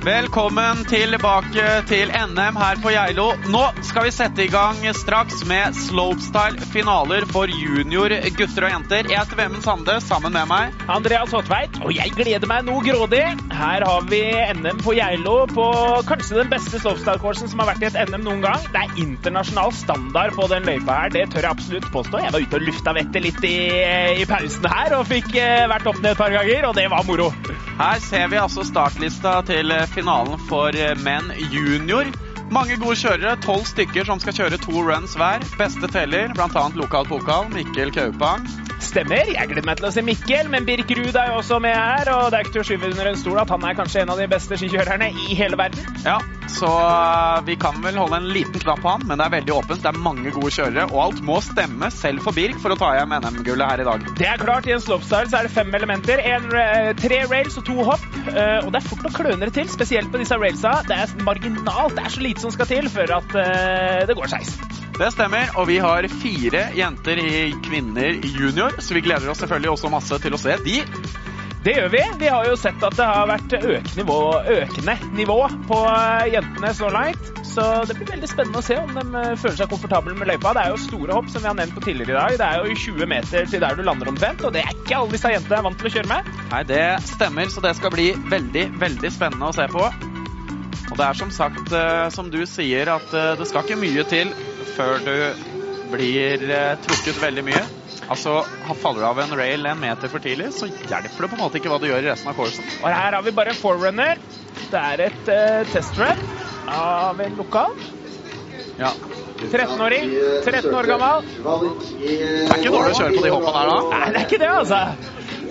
Velkommen tilbake til NM her på Geilo. Nå skal vi sette i gang straks med slopestyle-finaler for junior gutter og jenter. Jeg heter Vemund Sande sammen med meg. Andreas Håtveit, og jeg gleder meg noe grådig. Her har vi NM på Geilo på kanskje den beste slopestyle-coursen som har vært i et NM noen gang. Det er internasjonal standard på den løypa her, det tør jeg absolutt påstå. Jeg var ute og lufta vettet litt i, i pausen her og fikk eh, vært opp ned et par ganger, og det var moro. Her ser vi altså startlista til finalen for menn junior. Mange gode kjørere, tolv stykker som skal kjøre to runs hver. Beste teller, bl.a. lokal pokal, Mikkel Kaupang. Stemmer. Jeg gleder meg til å se Mikkel, men Birk Ruud er jo også med her. Og det er ikke til å skyve under en stol at han er kanskje en av de beste skikjørerne i hele verden. Ja, så uh, vi kan vel holde en liten knapp på han, men det er veldig åpent. Det er mange gode kjørere, og alt må stemme selv for Birk for å ta hjem NM-gullet her i dag. Det er klart. I en slopestyle så er det fem elementer. En, uh, tre rails og to hopp. Uh, og det er fort å kløne det til, spesielt på disse railsa. Det er marginalt. Det er så lite som skal til før at det går skeis. Det stemmer, og vi har fire jenter i kvinner junior, så vi gleder oss selvfølgelig også masse til å se de. Det gjør vi. Vi har jo sett at det har vært nivå, økende nivå på jentene så langt. Så det blir veldig spennende å se om de føler seg komfortable med løypa. Det er jo store hopp, som vi har nevnt på tidligere i dag. Det er jo 20 meter til der du lander omtrent, og det er ikke alle disse jentene er vant til å kjøre med. Nei, det stemmer, så det skal bli veldig, veldig spennende å se på. Og det er som sagt, som du sier, at det skal ikke mye til før du blir trukket veldig mye. Altså, Faller du av en rail en meter for tidlig, så hjelper det på en måte ikke hva du gjør i resten av coursen. Og her har vi bare en forerunner. Det er et uh, testrun av en lokal. Ja. 13-åring. 13 år gammel. Det er ikke dårlig å kjøre på de hoppene her, da? Nei, det er ikke det, altså.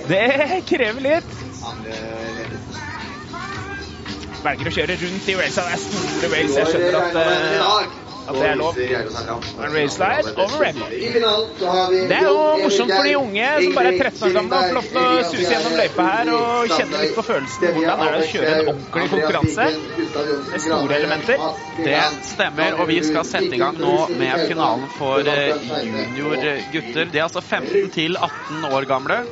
Det krever litt. Velger å kjøre rundt i railsa. Det er store rails. Jeg skjønner at, uh, at det er lov. En raceslide over. Det er jo morsomt for de unge som bare er 13 år gamle og får lov til å suse gjennom løypa her og kjenne litt på følelsen. Hvordan er det å kjøre en ordentlig konkurranse med store elementer? Det stemmer, og vi skal sette i gang nå med finalen for junior gutter. De er altså 15 til 18 år gamle.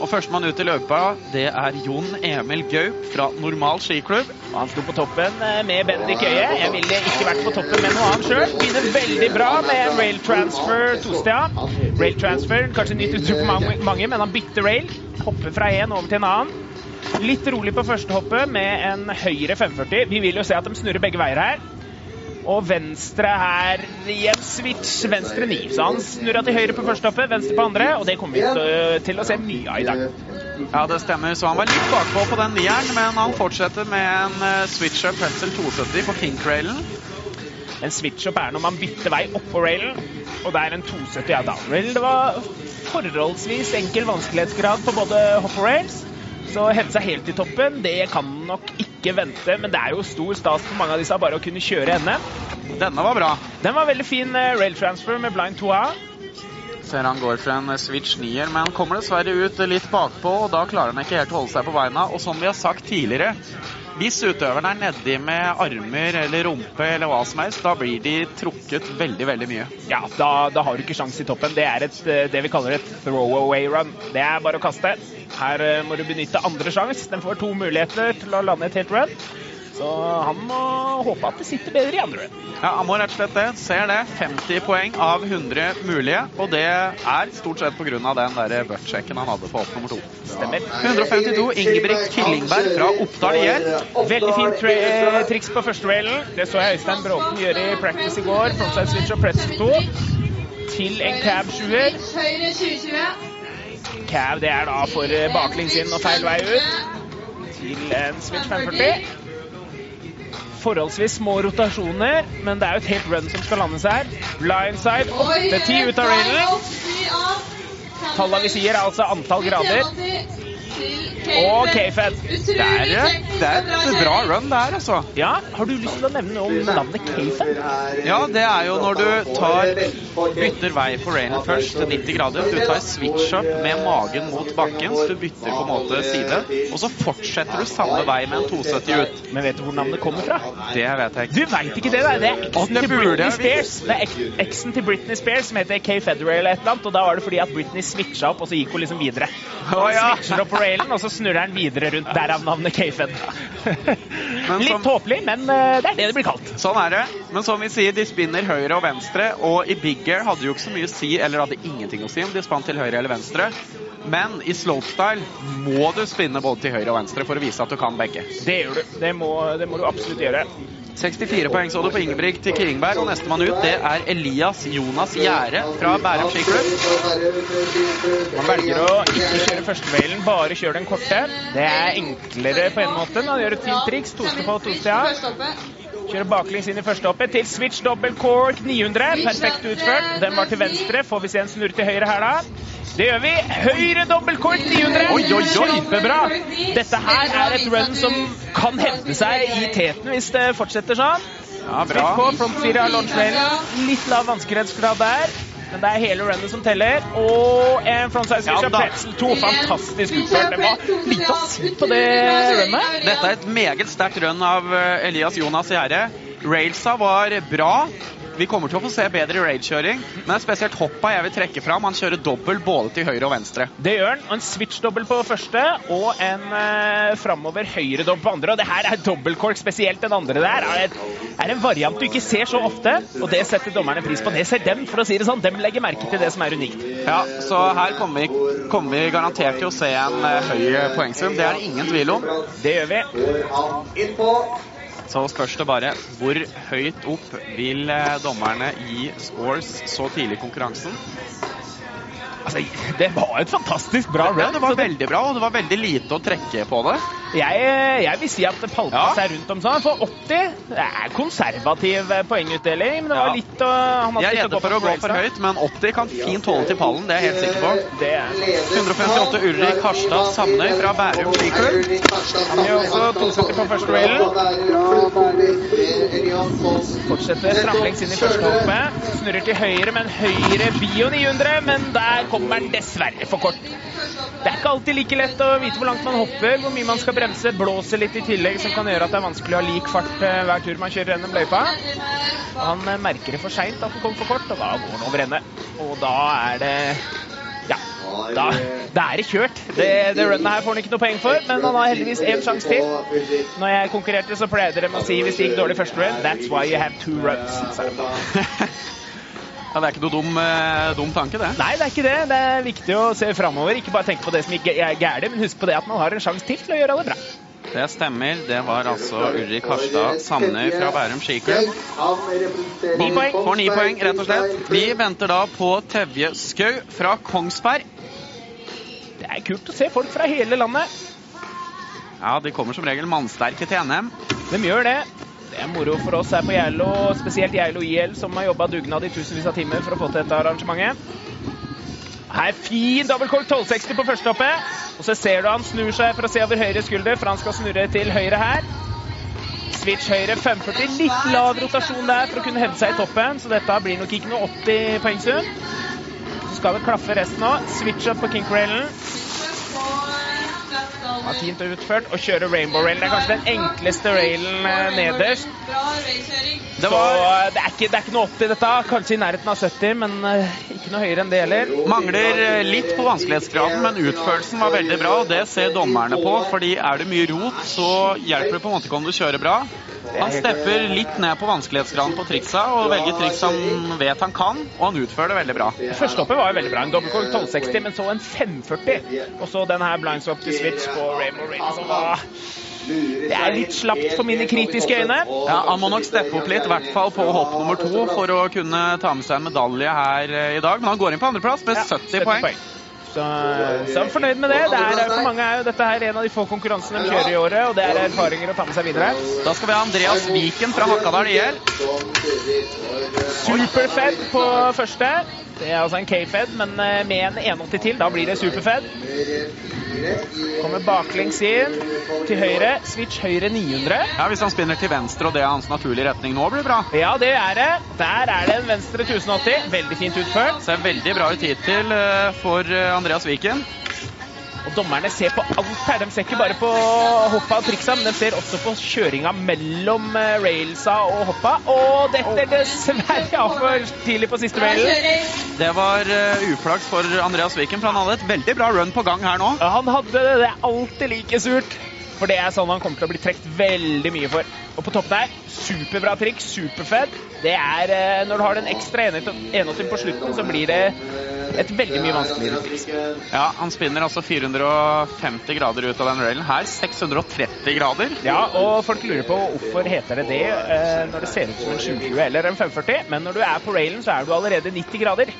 Og førstemann ut i løypa, det er Jon Emil Gaup fra Normal skiklubb. Han sto på toppen med Bendik Øie. Jeg ville ikke vært på toppen med noe annet sjøl. Begynner veldig bra med rail transfer tosteda. Rail transfer, kanskje nytt uttrykk for mange, men han bytter rail. Hopper fra en over til en annen. Litt rolig på første hoppet med en høyre 540. Vi vil jo se at de snurrer begge veier her. Og venstre her i en switch, venstre ni. Så han snurra til høyre på første hoppet, venstre på andre, og det kommer vi til å se mye av i dag. Ja, det stemmer. Så han var litt bakpå på den nieren, men han fortsetter med en switch-up Pretzel 270 på pink-railen. En switch-up er når man bytter vei oppå railen, og det er en 270 ja, down-rail. Det var forholdsvis enkel vanskelighetsgrad på både hopp og rails. Så å hente seg helt i toppen, det kan nok ikke vente. Men det er jo stor stas for mange av disse bare å kunne kjøre NM. Denne var bra. Den var veldig fin rail transfer med blind 2A. Ser han går for en switch 9-er, men kommer dessverre ut litt bakpå, og da klarer han ikke helt å holde seg på beina. Og som vi har sagt tidligere, hvis utøveren er nedi med armer eller rumpe eller hva som helst, da blir de trukket veldig, veldig mye. Ja, da, da har du ikke sjans i toppen. Det er et, det vi kaller et throwaway run. Det er bare å kaste. Her må du benytte andre sjans. Den får to muligheter til å lande et helt run. Så han må håpe at det sitter bedre i andre. Ja, han må rett og slett det. Ser det. 50 poeng av 100 mulige. Og det er stort sett pga. den der butt-sjekken han hadde på opp nummer to. Stemmer. 152 Ingebrigt Killingberg fra Oppdal IL. Veldig fint triks på første duellen. Det så jeg Øystein Bråten gjøre i practice i går. Frontside switch og press 2. Til en cab 7-er. Cab det er da for baklengs inn og feil vei ut. Til en switch 540 forholdsvis små rotasjoner, men det er jo et helt run som skal landes her. Blindside 8-10 ut av railen. Tallene vi sier, er altså antall grader. Og K-Fed. Det er, det er et bra run, det her, altså. Ja, Har du lyst til å nevne noe om navnet K-Fed? Ja, det er jo når du tar bytter vei på railen først til 90 grader. Du tar switch-up med magen mot bakken, så du bytter på en måte side. Og så fortsetter du samme vei med en 270 ut. Men vet du hvor navnet kommer fra? Det vet jeg ikke. Du veit ikke det? Det er eksen til Britney Spears. Det er eksen til Britney Spears som heter K-Federer eller et eller annet, og da var det fordi at Britney switcha opp, og så gikk hun liksom videre. Oh, ja. Switcher opp på railen, og så snurrer den videre rundt. Derav navnet K-Fed. Litt tåpelig, men eh, det er det det blir kalt. Sånn er det. Men som vi sier, de spinner høyre og venstre. Og i big air hadde jo ikke så mye å si, eller hadde ingenting å si om de spant til høyre eller venstre. Men i slopestyle må du spinne både til høyre og venstre for å vise at du kan begge. Det gjør du. Det må, det må du absolutt gjøre. 64 poeng så du på Ingebrigt til Kringberg, og nestemann ut det er Elias Jonas Gjære fra Bærum skiklubb. Man velger å ikke kjøre førsteveilen, bare kjøre den korte. Det er enklere på en måte. Man gjør et fint triks. Toste på Tostia. Kjører baklengs inn i første hoppet til switch double cork 900. Perfekt utført. Den var til venstre. Får vi se en snurr til høyre her, da? Det gjør vi. Høyre dobbel cork 900. Oi, oi, oi. Kjempebra. Dette her er et run som kan hevde seg i teten hvis det fortsetter sånn. Ja, Fritt bra. på front fire av launchtrailen. Litt lav vanskelighetsgrad der. Men det er hele runnet som teller. Og en frontside av pretzel 2. Fantastisk utført. Det var lite å si på det runnet. Dette er et meget sterkt run av eh, Elias Jonas Gjerde. Railsa var bra. Vi kommer til å få se bedre raidkjøring, men spesielt hoppa jeg vil trekke fram. Han kjører dobbel både til høyre og venstre. Det gjør han. En switch-dobbel på første og en eh, framover høyre-dobbel på andre. Og det her er dobbeltkork, spesielt den andre der. Er, et, er en variant du ikke ser så ofte, og det setter dommerne pris på. Det ser dem, for å si det sånn. Dem legger merke til det som er unikt. Ja, Så her kommer vi, kommer vi garantert til å se en eh, høy poengsum. Det er det ingen tvil om. Det gjør vi. Så spørs det bare hvor høyt opp vil eh, dommerne gi scores så tidlig i konkurransen. Altså, det var et fantastisk bra run. Ja, det var veldig bra, og det var veldig lite å trekke på det. Jeg, jeg vil si at pallplass Ja. seg rundt om sånn. For 80 det er konservativ eh, poengutdeling, men det var Ja. litt å Han hadde Jeg er redde for å gå for høyt, men 80 kan fint holde til pallen. Det er jeg helt sikker på. Det er 158 Ulrik Harstad Samnøy fra Bærum skiklubb. Han gjør også 270 på første railen. Fortsetter stramlengs inn i første hoppet. Snurrer til høyre, men høyre bio 900, men der kommer den dessverre for kort. Det er ikke alltid like lett å vite hvor langt man hopper, hvor mye man skal bremse. Blåser litt i tillegg, som kan gjøre at det er vanskelig å ha lik fart eh, hver tur man kjører gjennom løypa. Han eh, merker det for seint at den kommer for kort, og da går han over ende. Og da er det Ja, da, da er det kjørt. Det, det runnet her får han ikke noe poeng for, men han har heldigvis én sjanse til. Når jeg konkurrerte, så pleide de å si hvis det gikk dårlig første run, that's why you have two runs. Ja, det er ikke noe dum, eh, dum tanke, det. Nei, det er ikke det. Det er viktig å se framover. Ikke bare tenke på det som gikk er gærent, men husk på det at man har en sjanse til til å gjøre det bra. Det stemmer. Det var altså Ulrik Harstad Samnøy fra Bærum skiklubb. Ni poeng. Får ni poeng, rett og slett. Vi venter da på Tevje Skau fra Kongsberg. Det er kult å se folk fra hele landet. Ja, de kommer som regel mannsterke til NM. De gjør det. Det er moro for oss her på Geilo, spesielt Geilo IL, som har jobba dugnad i tusenvis av timer for å få til dette arrangementet. Her fin dobbeltkork 1260 på første hoppet. Og så ser du han snur seg for å se over høyre skulder, for han skal snurre til høyre her. Switch høyre 540. Litt lav rotasjon der for å kunne hevde seg i toppen, så dette blir nok ikke noe 80 poengsum. Så skal det klaffe resten òg. Switch up på kinkrailen. Ja, fint utført. Og kjøre rainbow rail. Det er kanskje den enkleste railen eh, nederst. Det Så var eh, det er, ikke, det er ikke noe 80 dette. Kanskje i nærheten av 70, men eh, ikke noe høyere enn det heller. Mangler litt på vanskelighetsgraden, men utførelsen var veldig bra. og Det ser dommerne på, fordi er det mye rot, så hjelper det på en måte ikke om du kjører bra. Han stepper litt ned på vanskelighetsgraden på triksa og velger triks han vet han kan, og han utfører det veldig bra. Første hoppet var jo veldig bra. En dobbeltkork 1260, men så en 540. Og så den her blindswap til switch på rainbow rail. som var- Det er litt slapt for mine kritiske øyne. Ja, Han må nok steppe opp litt, i hvert fall på hopp nummer to, for å kunne ta med seg en medalje her eh, i dag. Men han går inn på andreplass med Ja, 70 poeng. Så, så er han fornøyd med det. det er, for mange er jo dette her en av de få konkurransene de kjører i året, og det er erfaringer å ta med seg videre. Da skal vi ha Andreas Viken fra Hakadal IL. Superfed på første. Det er altså en K-fed, men eh, med en 180 til. Da blir det superfed. Kommer baklengs inn til høyre. Switch høyre 900. Ja, Hvis han spinner til venstre og det er hans naturlige retning nå, blir det bra. Ja, det er det. Der er det en venstre 1080. Veldig fint utført. Ser veldig bra ut hittil eh, for eh, Andreas Viken. Og dommerne ser på alt her. De ser ikke bare på hoppa og triksa, men de ser også på kjøringa mellom eh, railsa og hoppa. Og dette dessverre altfor for tidlig på siste railen. Det var eh, uflaks for Andreas Viken, for han hadde et veldig bra run på gang her nå. Han hadde det. Det er alltid like surt. For det er sånn han kommer til å bli trukket veldig mye for. Og på toppen her, superbra trikk, superfed. Det er eh, Når du har den ekstra enheten på slutten, så blir det et veldig mye vanskeligere triks. Ja, han spinner altså 450 grader ut av den railen. Her 630 grader. Ja, og folk lurer på hvorfor heter det det eh, når det ser ut som en 720 eller en 540. Men når du er på railen, så er du allerede 90 grader.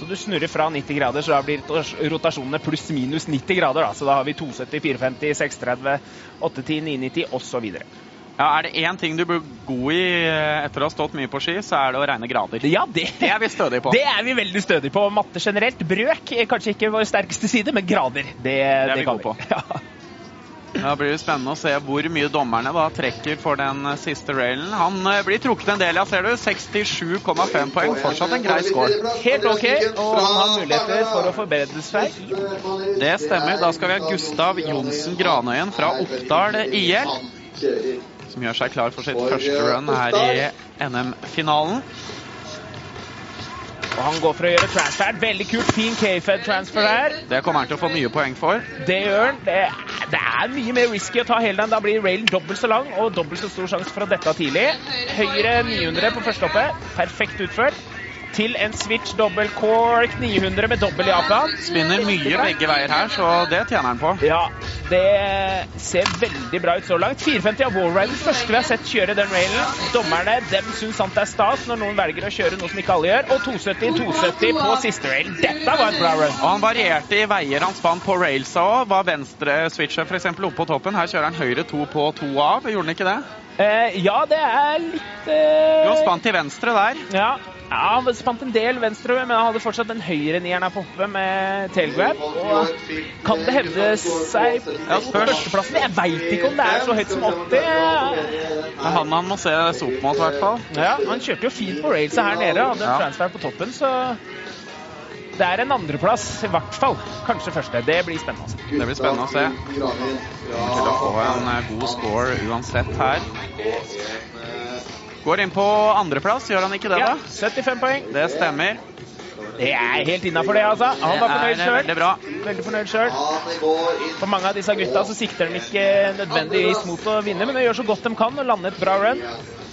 Så du snurrer fra 90 grader, så da blir rotasjonene pluss-minus 90 grader. Da. Så da har vi 270, 450, 630, 810, 990 osv. Ja, Er det én ting du blir god i eh, etter å ha stått mye på ski, så er det å regne grader. Ja, det, det er vi stødige på. Det er vi veldig stødige på. Matte generelt. Brøk er kanskje ikke vår sterkeste side, men grader, det, det er det vi gode på. Ja. Da blir det spennende å se hvor mye dommerne da trekker for den siste railen. Han eh, blir trukket en del, ja, ser du. 67,5 poeng. Fortsatt en grei score. Helt OK, og han har muligheter for å forbedre seg. Det stemmer. Da skal vi ha Gustav Johnsen Granøyen fra Oppdal IL. Som gjør seg klar for sitt første run her i NM-finalen. Og han går for å gjøre transfer. Veldig kult. Fin K-Fed-transfer der. Det kommer han til å få mye poeng for. Det gjør han. Det, det, er mye mer risky å ta hele den. Da blir railen dobbelt så lang og dobbelt så stor sjanse for å dette tidlig. Høyre 900 på første hoppet. Perfekt utført til en switch double cork 900 med dobbel Japan. Spinner mye begge veier her, så det tjener han på. Ja, det ser veldig bra ut så langt. 450 av Warrider, første vi har sett kjøre den railen. Dommerne dem syns sant det er stas når noen velger å kjøre noe som ikke alle gjør. Og 270-270 på siste rail. Dette var en bra run. Og han varierte i veier han spant på railsa òg. Var venstre switcher f.eks. oppe på toppen. Her kjører han høyre to på to av. Gjorde han ikke det? Eh, ja, det er litt eh... Jo, spant til venstre der. Ja. Ja, han spant en del venstre, men han hadde fortsatt den høyre nieren her på hoppet med tailgrab. Og kan det hevde seg på førsteplassen? Jeg veit ikke om det er så høyt som 80. Det er han han må se opp mot, i hvert fall. Ja, han kjørte jo fint på railsa her nede. Hadde en ja. transfer på toppen, så det er en andreplass, i hvert fall. Kanskje første. Det blir spennende. Det blir spennende å se. Til å få en eh, god score uansett her. Går inn på andreplass, gjør han ikke det, da? Ja, 75 poeng. Det stemmer. Det er helt innafor, det, altså. Han var fornøyd sjøl. Veldig bra. Veldig fornøyd sjøl. For mange av disse gutta så sikter de ikke nødvendigvis mot å vinne, men de gjør så godt de kan og lander et bra run.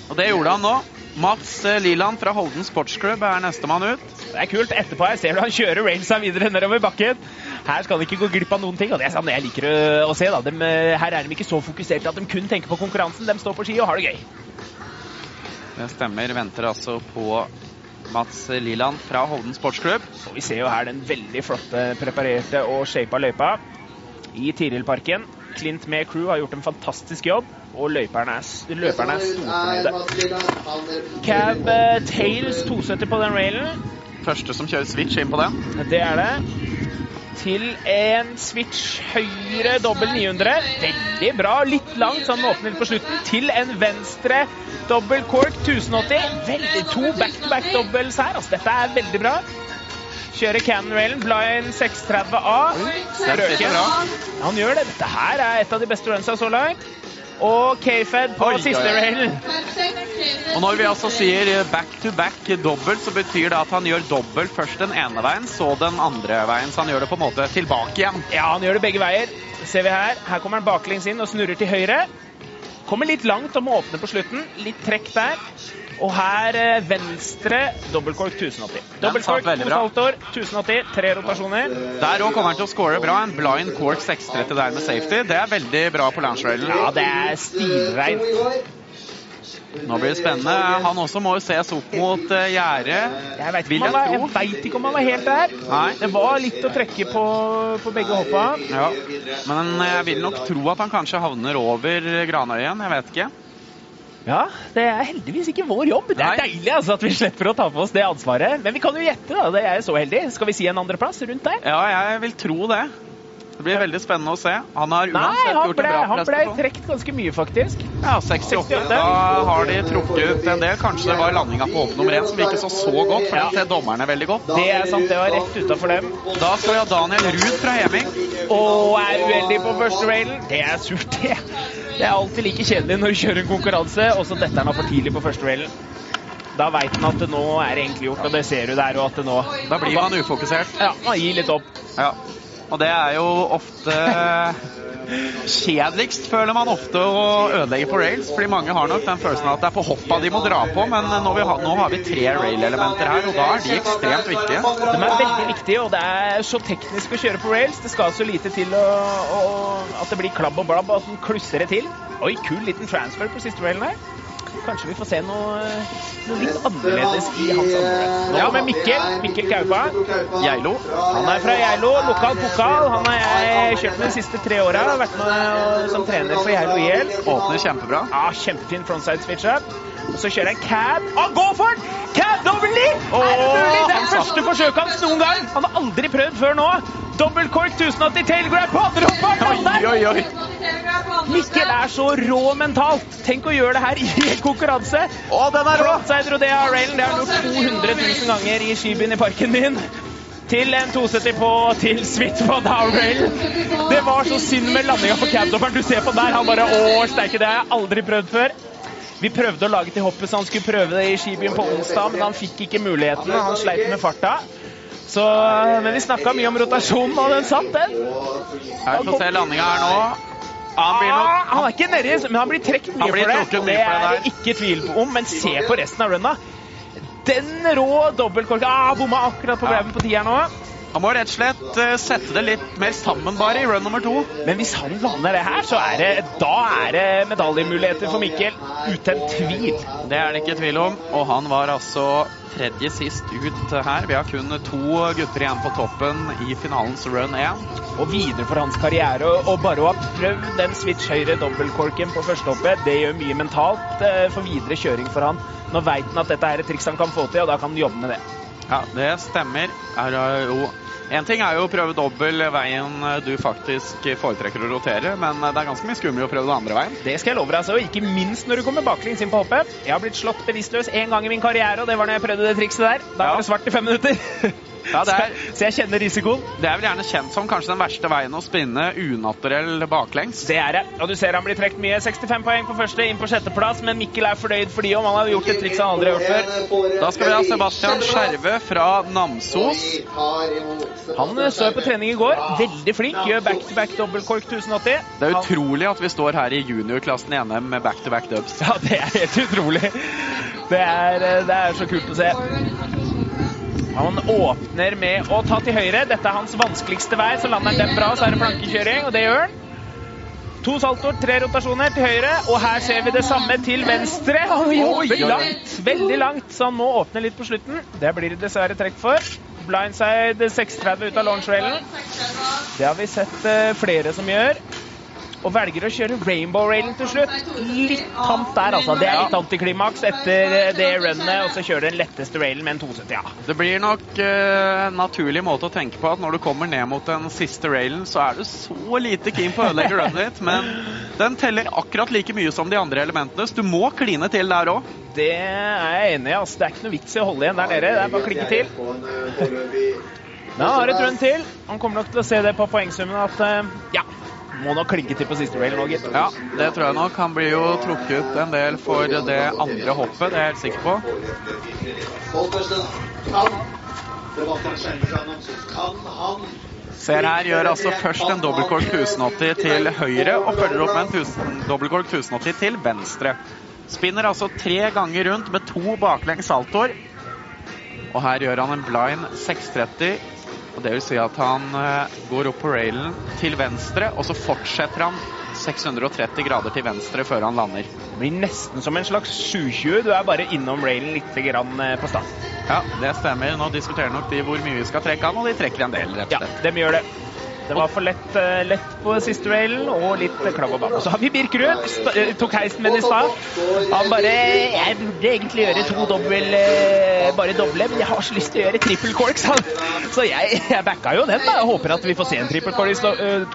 Og det gjorde han nå. Mats Liland fra Holden Sportsklubb er nestemann ut. Det er kult. Etterpå her ser du han kjører railsa videre nedover bakken. Her skal de ikke gå glipp av noen ting, og det er sånn jeg liker å se. da. De, her er de ikke så fokuserte at de kun tenker på konkurransen. De står på ski og har det gøy. Det stemmer. Venter altså på Mats Liland fra Hovden sportsklubb. Og vi ser jo her den veldig flotte, preparerte og shapa løypa i Tirilparken. Clint med crew har gjort en fantastisk jobb, og løperne er, løperne er storfornøyde. Cab eh, Tails 270 på den railen. Første som kjører switch inn på den. Det er det til en switch høyre dobbel 900. Veldig bra. Litt langt, så han åpner på slutten. Til en venstre dobbel cork 1080. Veldig To back-to-back dobbels her. Altså, dette er veldig bra. Kjører Cannon Railen, blind 630A. Strøken. Han gjør det. Dette her er et av de beste runsa så langt og K-Fed på oi, siste rail. Og når vi altså sier back to back dobbelt, så betyr det at han gjør dobbelt først den ene veien, så den andre veien. Så han gjør det på en måte tilbake igjen. Ja, han gjør det begge veier. ser vi her. Her kommer han baklengs inn og snurrer til høyre. Kommer litt langt og må åpne på slutten. Litt trekk der. Og her eh, venstre dobbeltkork 1080. Dobbeltkork to 1080, tre rotasjoner. Der òg kommer han til å score bra. En blind cork 630 der med safety. Det er veldig bra på landsrailen. Ja, det er stilreint. Nå blir det spennende. Han også må jo ses opp mot uh, gjerdet. Jeg veit ikke, ikke, om han var helt der. Nei. Det var litt å trekke på, på begge hoppa. Ja. Men jeg vil nok tro at han kanskje havner over Granøyen. Jeg vet ikke. Ja, det er heldigvis ikke vår jobb. Det er Nei. deilig altså, at vi slipper å ta på oss det ansvaret. Men vi kan jo gjette, da. Det er så heldig. Skal vi si en andreplass rundt der? Ja, jeg vil tro det. Det blir veldig spennende å se. Han har uansett Nei, gjort ble, en bra prestasjon. Han ble trukket ganske mye, faktisk. Ja, 68. 68. Da har de trukket en del. Kanskje det var landinga på åpen nummer én som ikke så så godt, for ja. det ser dommerne veldig godt. Det er sant, det var rett utafor dem. Da skal vi ha Daniel Ruud fra Heming. Og er uheldig på første railen. Det er surt, det. Det er alltid like kjedelig når du kjører en konkurranse, og så detter han av for tidlig på første railen. Da veit han at det nå er egentlig gjort, og det ser du der. og at det nå... Da blir man ufokusert. Ja, man gir litt opp. Ja. Og det er jo ofte Kjedeligst føler man ofte å ødelegge på rails, fordi mange har nok den følelsen at det er på hoppa de må dra på, men nå, har, nå har vi tre rail-elementer her, og da er de ekstremt viktige. De er veldig viktige, og det er så teknisk å kjøre på rails. Det skal så lite til å, å, at det blir klabb og blabb, og så klusser det til. Oi, kul liten transfer på siste railen her. Kanskje vi får se noe, noe litt annerledes i hans andre. Ja, med Mikkel. Mikkel Kaupa. Geilo. Han er fra Geilo. Lokal pokal. Han har jeg kjørt med de siste tre åra. Vært med som trener for Geilo IL. Åpner kjempebra. Ja, Kjempefin frontside switch-up. Og så kjører jeg cab. Han går for den! Cab double lead! Er det mulig? Det er første forsøket hans noen gang. Han har aldri prøvd før nå. Dobbeltkork 1080 tailgrab på andre hopperen. Oi, oi, oi. Mikkel er så rå mentalt. Tenk å gjøre det her i en konkurranse. Å, den er rå! Frontside Rodea Railen, det har han gjort 200 000 ganger i skibyen i parken min. Til en 270 på til switch på down rail. Det var så synd med landinga på cabdopperen. Du ser på der, han bare Å, steike, det har jeg aldri prøvd før. Vi prøvde å lage til hoppet så han skulle prøve det i skibyen på onsdag, men han fikk ikke muligheten. Han sleit med farta. Så, men vi snakka mye om rotasjonen, og den satt, den. Her får se landinga her nå. Han, blir nok... ah, han er ikke nedi, men han blir trukket mye blir for det. Mye det er det ikke tvil om, men se på resten av runna. Den rå dobbeltkorka ah, Bomma akkurat på breven på tieren nå. Han må rett og slett eh, sette det litt mer sammen bare i run nummer to. Men hvis han lander det her, så er det, da er det medaljemuligheter for Mikkel. Uten tvil. Det er det ikke tvil om. Og han var altså tredje sist ut her. Vi har kun to gutter igjen på toppen i finalens run 1. Og videre for hans karriere. Og bare å ha prøvd den switch høyre dobbeltkorken på førstehoppet, det gjør mye mentalt eh, for videre kjøring for han. Nå veit han at dette er et triks han kan få til, og da kan han jobbe med det. Ja, det stemmer. Er jo en ting er jo å prøve dobbel veien du faktisk foretrekker å rotere, men det er ganske mye skummelt å prøve den andre veien. Det skal jeg love deg, så. Ikke minst når du kommer baklengs inn på hoppet. Jeg har blitt slått bevisstløs én gang i min karriere, og det var når jeg prøvde det trikset der. Da Ja. var det svart i fem minutter. Ja, er- Så jeg kjenner risikoen. Det er vel gjerne kjent som kanskje den verste veien å spinne unaturell baklengs. Det er det. Og du ser han blir trukket mye. 65 poeng på første, inn på sjetteplass, men Mikkel er fornøyd fordi om han har gjort et triks han aldri har gjort før. Da skal vi ha Sebastian Skjerve fra Namsos. Han eh, så jeg på trening i går. Veldig flink. Gjør back-to-back dobbeltkork 1080. Det er utrolig at vi står her i juniorklassen i NM med back-to-back dubs. Ja, det er helt utrolig. Det er, eh, det er så kult å se. Han åpner med å ta til høyre. Dette er hans vanskeligste vei. Så lander han den bra, så er det plankekjøring, og det gjør han. To saltoer, tre rotasjoner til høyre, og her ser vi det samme til venstre. Han Oi, langt, veldig langt, så han må åpne litt på slutten. Det blir det dessverre trekk for. Blindside 630 ut av launch-railen. Det har vi sett eh, flere som gjør. Og velger å kjøre rainbow-railen til slutt. Litt tamt der, altså. Det er litt antiklimaks etter det runnet, og så kjører den letteste railen med en 270. Ja. Det blir nok eh, en naturlig måte å tenke på at når du kommer ned mot den siste railen, så er du så lite keen på å ødelegge runnet ditt, men den teller akkurat like mye som de andre elementene, så du må kline til der òg. Det er jeg enig i. Altså. Det er ikke noe vits i å holde igjen der nede. Det er bare å klikke til. Da har har et run til. Han kommer nok til å se det på poengsummen at uh, ja, må nok klinke til på siste rail nå, gitt. Ja, det tror jeg nok. Han blir jo trukket en del for det andre hoppet, det er jeg helt sikker på. Ser her, gjør altså først en dobbeltkork 1080 til høyre og følger opp med en 1000 dobbeltkork 1080 til venstre. Spinner altså tre ganger rundt med to baklengs saltoer. Og her gjør han en blind 630. Og det vil si at han eh, går opp på railen til venstre, og så fortsetter han 630 grader til venstre før han lander. Det blir nesten som en slags 720. Du er bare innom railen litt grann eh, på start. Ja, det stemmer. Nå diskuterer nok de hvor mye vi skal trekke han, og de trekker en del, rett og slett. Ja, de gjør det. Det var for lett, eh, lett på siste railen og litt klabb og babb. Så har vi Birkerud. eh, Tok heisen min i stad. Han bare Jeg burde egentlig gjøre to dobbel eh, Bare doble, men jeg har så lyst til å gjøre trippel cork, sa han. Så jeg, jeg backa jo den. da. Jeg håper at vi får se en trippel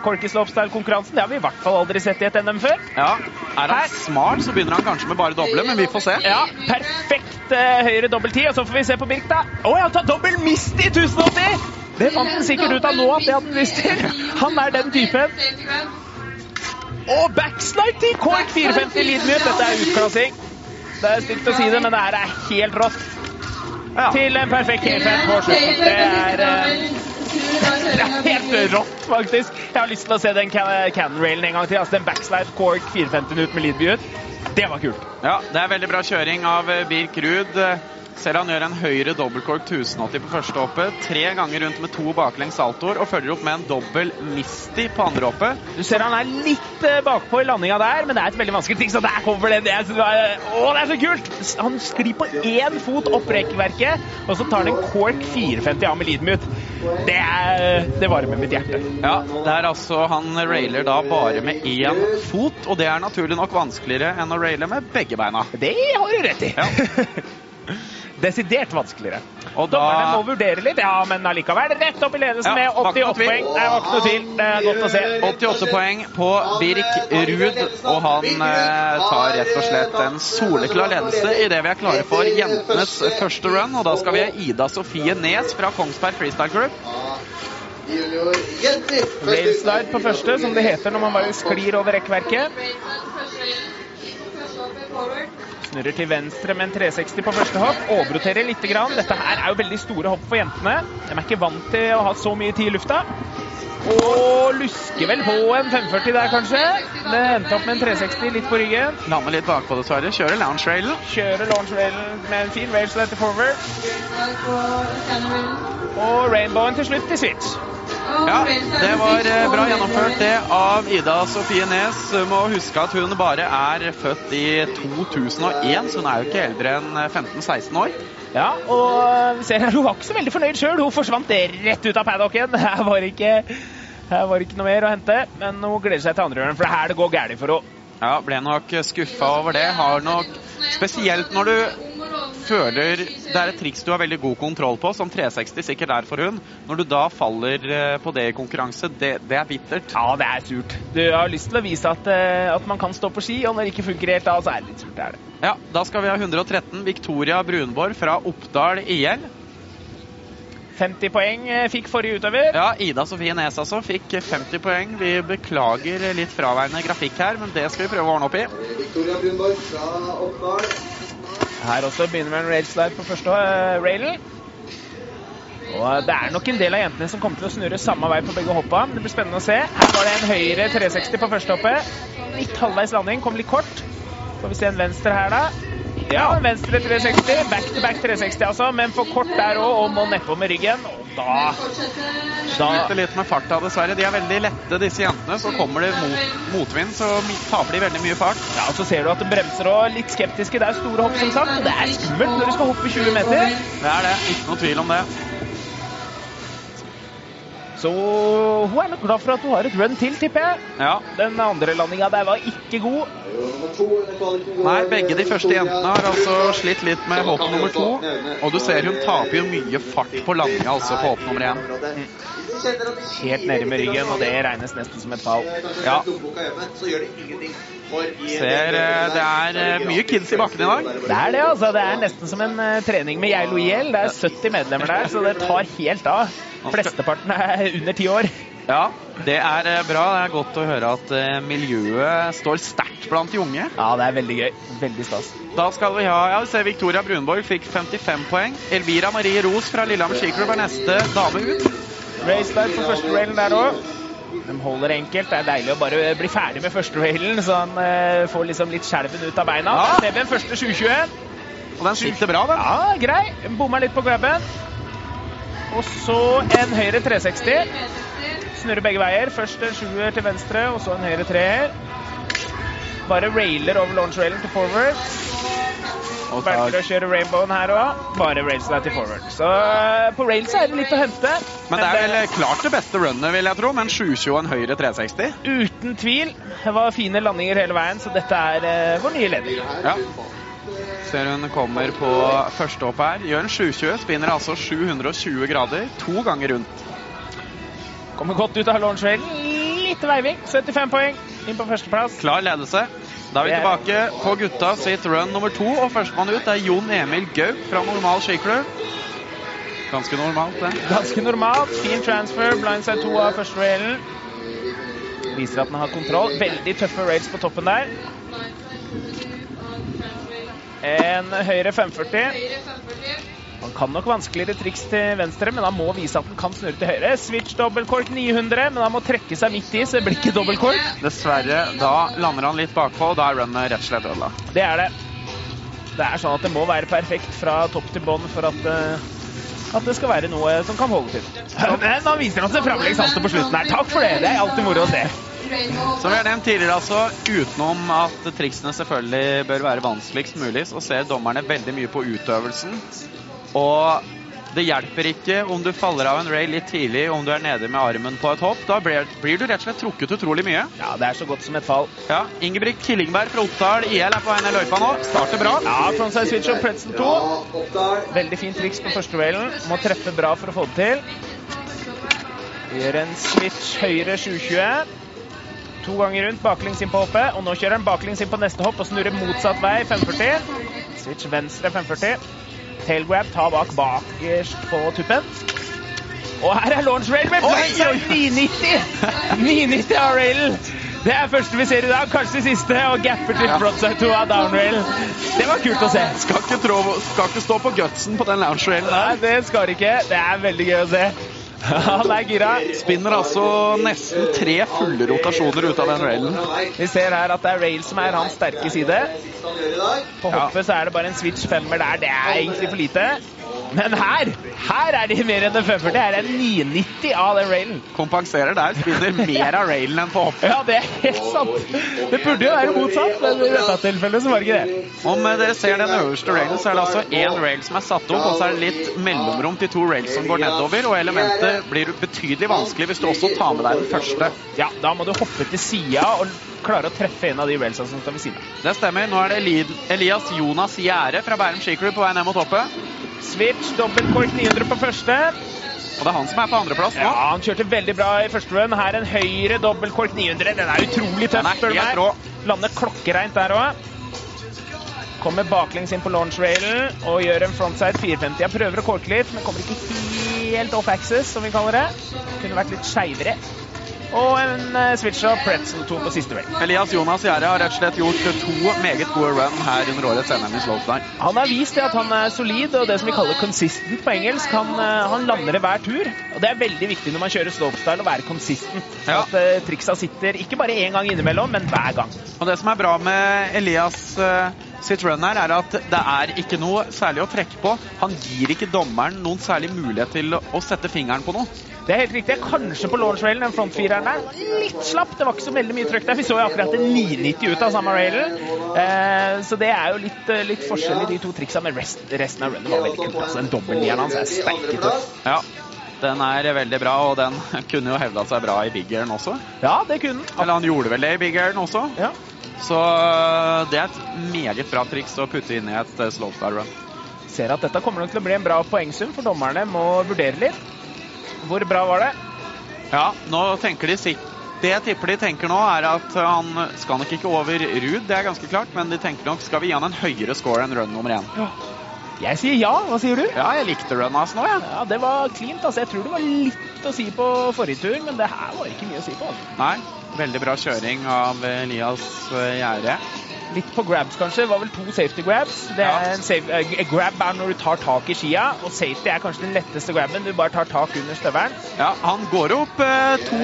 cork i slopestyle-konkurransen. Det har vi i hvert fall aldri sett i et NM før. Ja, Er han smart, så begynner han kanskje med bare doble, men vi får se. Ja, perfekt høyre høyre dobbelttid. Og så får vi se på Birk, da. Å, jeg har tatt dobbel mist i 1080! Det fant han sikkert ut av nå at det hadde han visst til. Han er den typen. Og backslide til Cork 450 Lidmyr. Dette er utklassing. Det er stygt å si det, men det her er helt rått. Ja. Til en perfekt K5 på slutten. Det er uh, Det er helt rått, faktisk. Jeg har lyst til å se den can- cannon-railen en gang til. Altså den backslide cork 450 ut med Lidby ut. Det var kult. Ja, det er veldig bra kjøring av eh, Birk Ruud. Ser han gjør en høyre dobbeltkork 1080 på første hoppet. Tre ganger rundt med to baklengs saltoer og følger opp med en dobbel Misty på andre hoppet. Du ser han er litt eh, bakpå i landinga der, men det er et veldig vanskelig ting. Så der kommer den det er, så- å, det er så kult! Han sklir på én fot opp rekkverket, og så tar han en cork 450 av med Lidmut. Det, er, det varmer mitt hjerte. Ja, det er altså Han railer da bare med én fot, og det er naturlig nok vanskeligere enn å raile med begge beina. Det har du rett i. Desidert vanskeligere. Og da Dommerne må vurdere litt, ja, men allikevel rett opp i ledelsen Ja, med 88 poeng. Det var ikke noe tvil. Det er godt å se. 88 poeng på Birk Ruud, og han eh, tar rett og slett en soleklar ledelse idet vi er klare for jentenes første run. Og da skal vi ha Ida Sofie Nes fra Kongsberg Freestyle Group. Railslide på første, som det heter når man bare sklir over rekkverket. Snurrer til venstre med en 360 på første hopp. Overroterer litt. Dette her er jo veldig store hopp for jentene. De er ikke vant til å ha så mye tid i lufta. Og lusker vel på en 540 der, kanskje. Det endte opp med en 360 litt på ryggen. Lander litt bakpå, dessverre. Kjører lounge railen. Kjører launch railen med en fin rail som heter forward. Og rainbowen til slutt til switch. Ja, det var eh, bra gjennomført det av Ida Sofie Nes. Må huske at hun bare er født i 2001, så hun er jo ikke eldre enn 15-16 år. Ja, og vi ser her, hun var ikke så veldig fornøyd sjøl. Hun forsvant rett ut av paddocken. Her var ikke, her var ikke noe mer å hente. Men hun gleder seg til andre hjørnet, for det er her det går galt for henne. Ja, ble nok skuffa over det. Har nok Spesielt når du føler det er et triks du har veldig god kontroll på, som 360 sikkert er for hun. Når du da faller eh, på det i konkurranse, det, det er bittert. Ja, det er surt. Du har lyst til å vise at, eh, at man kan stå på ski, og når det ikke funker helt da, så er det litt surt. Det er det. Ja, da skal vi ha 113. Victoria Brunborg fra Oppdal IL. 50 poeng eh, fikk forrige utøver. Ja, Ida Sofie Nes altså fikk 50 poeng. Vi beklager litt fraværende grafikk her, men det skal vi prøve å ordne opp i. Victoria Brunborg fra Oppdal. Her også begynner med en railslide på første uh, railen. Og det er nok en del av jentene som kommer til å snurre samme vei på begge hoppa. Det blir spennende å se. Her var det en høyre 360 på første hoppet. Litt halvveis landing, kom litt kort. Får vi se en venstre her, da. Ja, venstre 360. Back to back 360, altså. Men for kort der òg, og må nedpå med ryggen. Og da Sliter litt med farta, dessverre. De er veldig lette, disse jentene. Så kommer det mot, motvind, så taper de veldig mye fart. ja, og så ser du at det bremser òg. Litt skeptiske. Det er store hopp, som sagt. Og det er skummelt når du skal hoppe 20 meter. Det er det. Ikke noe tvil om det. Så hun er nok glad for at hun har et run til, tipper jeg. Ja. Den andre landinga der var ikke god. Nei, begge de første jentene har altså slitt litt med hopp nummer to. Og du ser hun taper jo mye fart på landinga altså på hopp nummer én. Helt nede med ryggen, og det regnes nesten som et fall. Ja. For Ser eh, det er eh, mye kids i bakken i dag. Det er det, altså. Det er nesten som en eh, trening med Geilo IL. Det er 70 medlemmer der, så det tar helt av. Flesteparten er under ti år. Ja, det er bra. Det er godt å høre at miljøet står sterkt blant de unge. Ja, det er veldig gøy. Veldig stas. Da skal vi ha ja, vi ser Victoria Brunborg fikk 55 poeng. Elvira Marie Ros fra Lillehammer skiklubb er neste dame ut. Racestart på første railen der òg. De holder enkelt. Det er deilig å bare bli ferdig med første railen, så han eh, får liksom litt skjelven ut av beina. Ja. Der ser vi en første 721. Og den sitter bra, den. Ja, grei. Bommer litt på grabben. Og så en høyre 360. Snurrer begge veier. Først en sjuer til venstre, og så en høyre treer. Bare railer over launch railen til forward. Og Velger å kjøre rainbowen her òg. Bare railslide til forward. Så eh, på rails er det litt å hente. men det er vel klart det beste runnet, vil jeg tro. Med en 720 og en høyre 360. Uten tvil. Det var fine landinger hele veien, så dette er eh, vår nye leder. Ja. Ser hun kommer på første hopp her. Gjør en 720, spinner altså 720 grader to ganger rundt. Kommer godt ut av launch railen. Litt veiving. 75 poeng. Inn på førsteplass. Klar ledelse. Da er vi tilbake på gutta sitt run nummer to. Og førstemann ut er Jon Emil Gauk fra Normal skiklubb. Ganske normalt, det. Ganske normalt. Fin transfer. Blindside 2 av første railen. Viser at den har kontroll. Veldig tøffe rails på toppen der. En høyre 540. Han kan nok vanskeligere triks til venstre, men han må vise at han kan snurre til høyre. Switch dobbeltkork 900, men han må trekke seg midt i, så det blir ikke dobbeltkork. Dessverre, da lander han litt bakpå, og da er runnet rett og slett ødelagt. Det er det. Det er sånn at det må være perfekt fra topp til bånn for at, eh, at det skal være noe som kan holde til. Men han viser oss en framlegg salto på slutten her. Takk for det. Det er alltid moro å se. Som vi har nevnt tidligere, altså, utenom at triksene selvfølgelig bør være vanskeligst mulig, så ser dommerne veldig mye på utøvelsen. Og det hjelper ikke om du faller av en rail litt tidlig, om du er nede med armen på et hopp. Da blir, blir du rett og slett trukket utrolig mye. Ja, det er så godt som et fall. Ja, Ingebrigt Killingberg fra Oppdal IL er på vei ned løypa nå. Starter bra. Ja, frontside switch og pretzel 2. Veldig fint triks på første railen. Må treffe bra for å få det til. Gjør en switch høyre 720. To ganger rundt, baklengs inn på hoppet. Og nå kjører han baklengs inn på neste hopp og snurrer motsatt vei, 540. Switch venstre 540. Tailgrab, ta bak bakerst på tuppen. Og her er launch rail med blindside 990! 990 av railen. Det er første vi ser i dag, kanskje det siste, og gapper til frontside 2 av down rail. Det var kult å se. Skal ikke, tro, skal ikke stå på gutsen på den lounge railen Nei, det skal det ikke. Det er veldig gøy å se. Han er gira. Spinner altså nesten tre fulle rotasjoner ut av den railen. Vi ser her at det er rail som er hans sterke side. På hoppet så er det bare en switch femmer der. Det er egentlig for lite. Men her her er de mer enn en 540. Her er en 990 av den railen. Kompenserer der. Spinner mer av railen enn på hoppet. Ja, det er helt sant. Det burde jo være motsatt, men i dette tilfellet så var det ikke det. Om dere ser den øverste railen, så er det altså én rail som er satt opp, og så er det litt mellomrom til to rails som går nedover, og elementet blir betydelig vanskelig hvis du også tar med deg den første. Ja, da må du hoppe til sida og klare å treffe en av de railsa som står ved siden av. Det stemmer. Nå er det Elias Jonas Gjære fra Bærum skiklubb på vei ned mot hoppet. Switch, dobbeltkork 900 på første. Og det er han som er på andreplass Ja, han kjørte veldig bra i første run. Her en høyre dobbeltkork 900. Den er utrolig tøff, spør du meg. Lander klokkereint der òg. Kommer baklengs inn på launch-railen og gjør en frontside 450. Jeg prøver å korke litt, men kommer ikke helt off axis, som vi kaller det. Kunne vært litt skeivere. Og en eh, switch av pretzel-to på siste vei. Elias Jonas Gjære har rett og slett gjort to meget gode run her under årets NM i slopestyle. Han har vist det at han er solid, og det som vi kaller consistent på engelsk. Han, eh, han lander det hver tur. Og det er veldig viktig når man kjører slopestyle å være consistent. Ja. At uh, triksa sitter ikke bare én gang innimellom, men hver gang. Og det som er bra med Elias eh, sitt run her, er at det er ikke noe særlig å trekke på. Han gir ikke dommeren noen særlig mulighet til å sette fingeren på noe. Det er helt riktig. Kanskje på launch railen, den frontfireren der. Litt slapp. Det var ikke så veldig mye trøkk der. Vi så jo akkurat en 990 ut av samme railen. Eh, så det er jo litt, eh, litt forskjell i de to triksa, men rest, resten av runnen var veldig kult. Altså, den dobbeltnieren hans er sterk tøff. Ja, den er veldig bra, og den kunne jo hevda seg bra i big airen også. Ja, det kunne den. Eller han gjorde vel det i big airen også. Ja. Så øh, det er et meget bra triks å putte inn i et øh, slopestyle run. Ser at dette kommer nok til å bli en bra poengsum, for dommerne må vurdere litt. Hvor bra var det? Ja, nå tenker de sikkert Det jeg tipper de tenker nå, er at han skal nok ikke over Ruud, det er ganske klart, men de tenker nok skal vi gi han en høyere score enn run nummer én. Jeg sier ja. Hva sier du? Ja, jeg likte run hans nå, jeg. Ja, Det var cleant. altså. Jeg tror det var litt å si på forrige tur, men det her var ikke mye å si på. altså. Nei, veldig bra kjøring av Elias Gjerde. Gjære. Litt på grabs, kanskje. Det var vel to safety grabs. Det er en safe, uh, grab er når du tar tak i skia, og safety er kanskje den letteste grabben. Du bare tar tak under støvelen. Ja, han går opp uh, 2,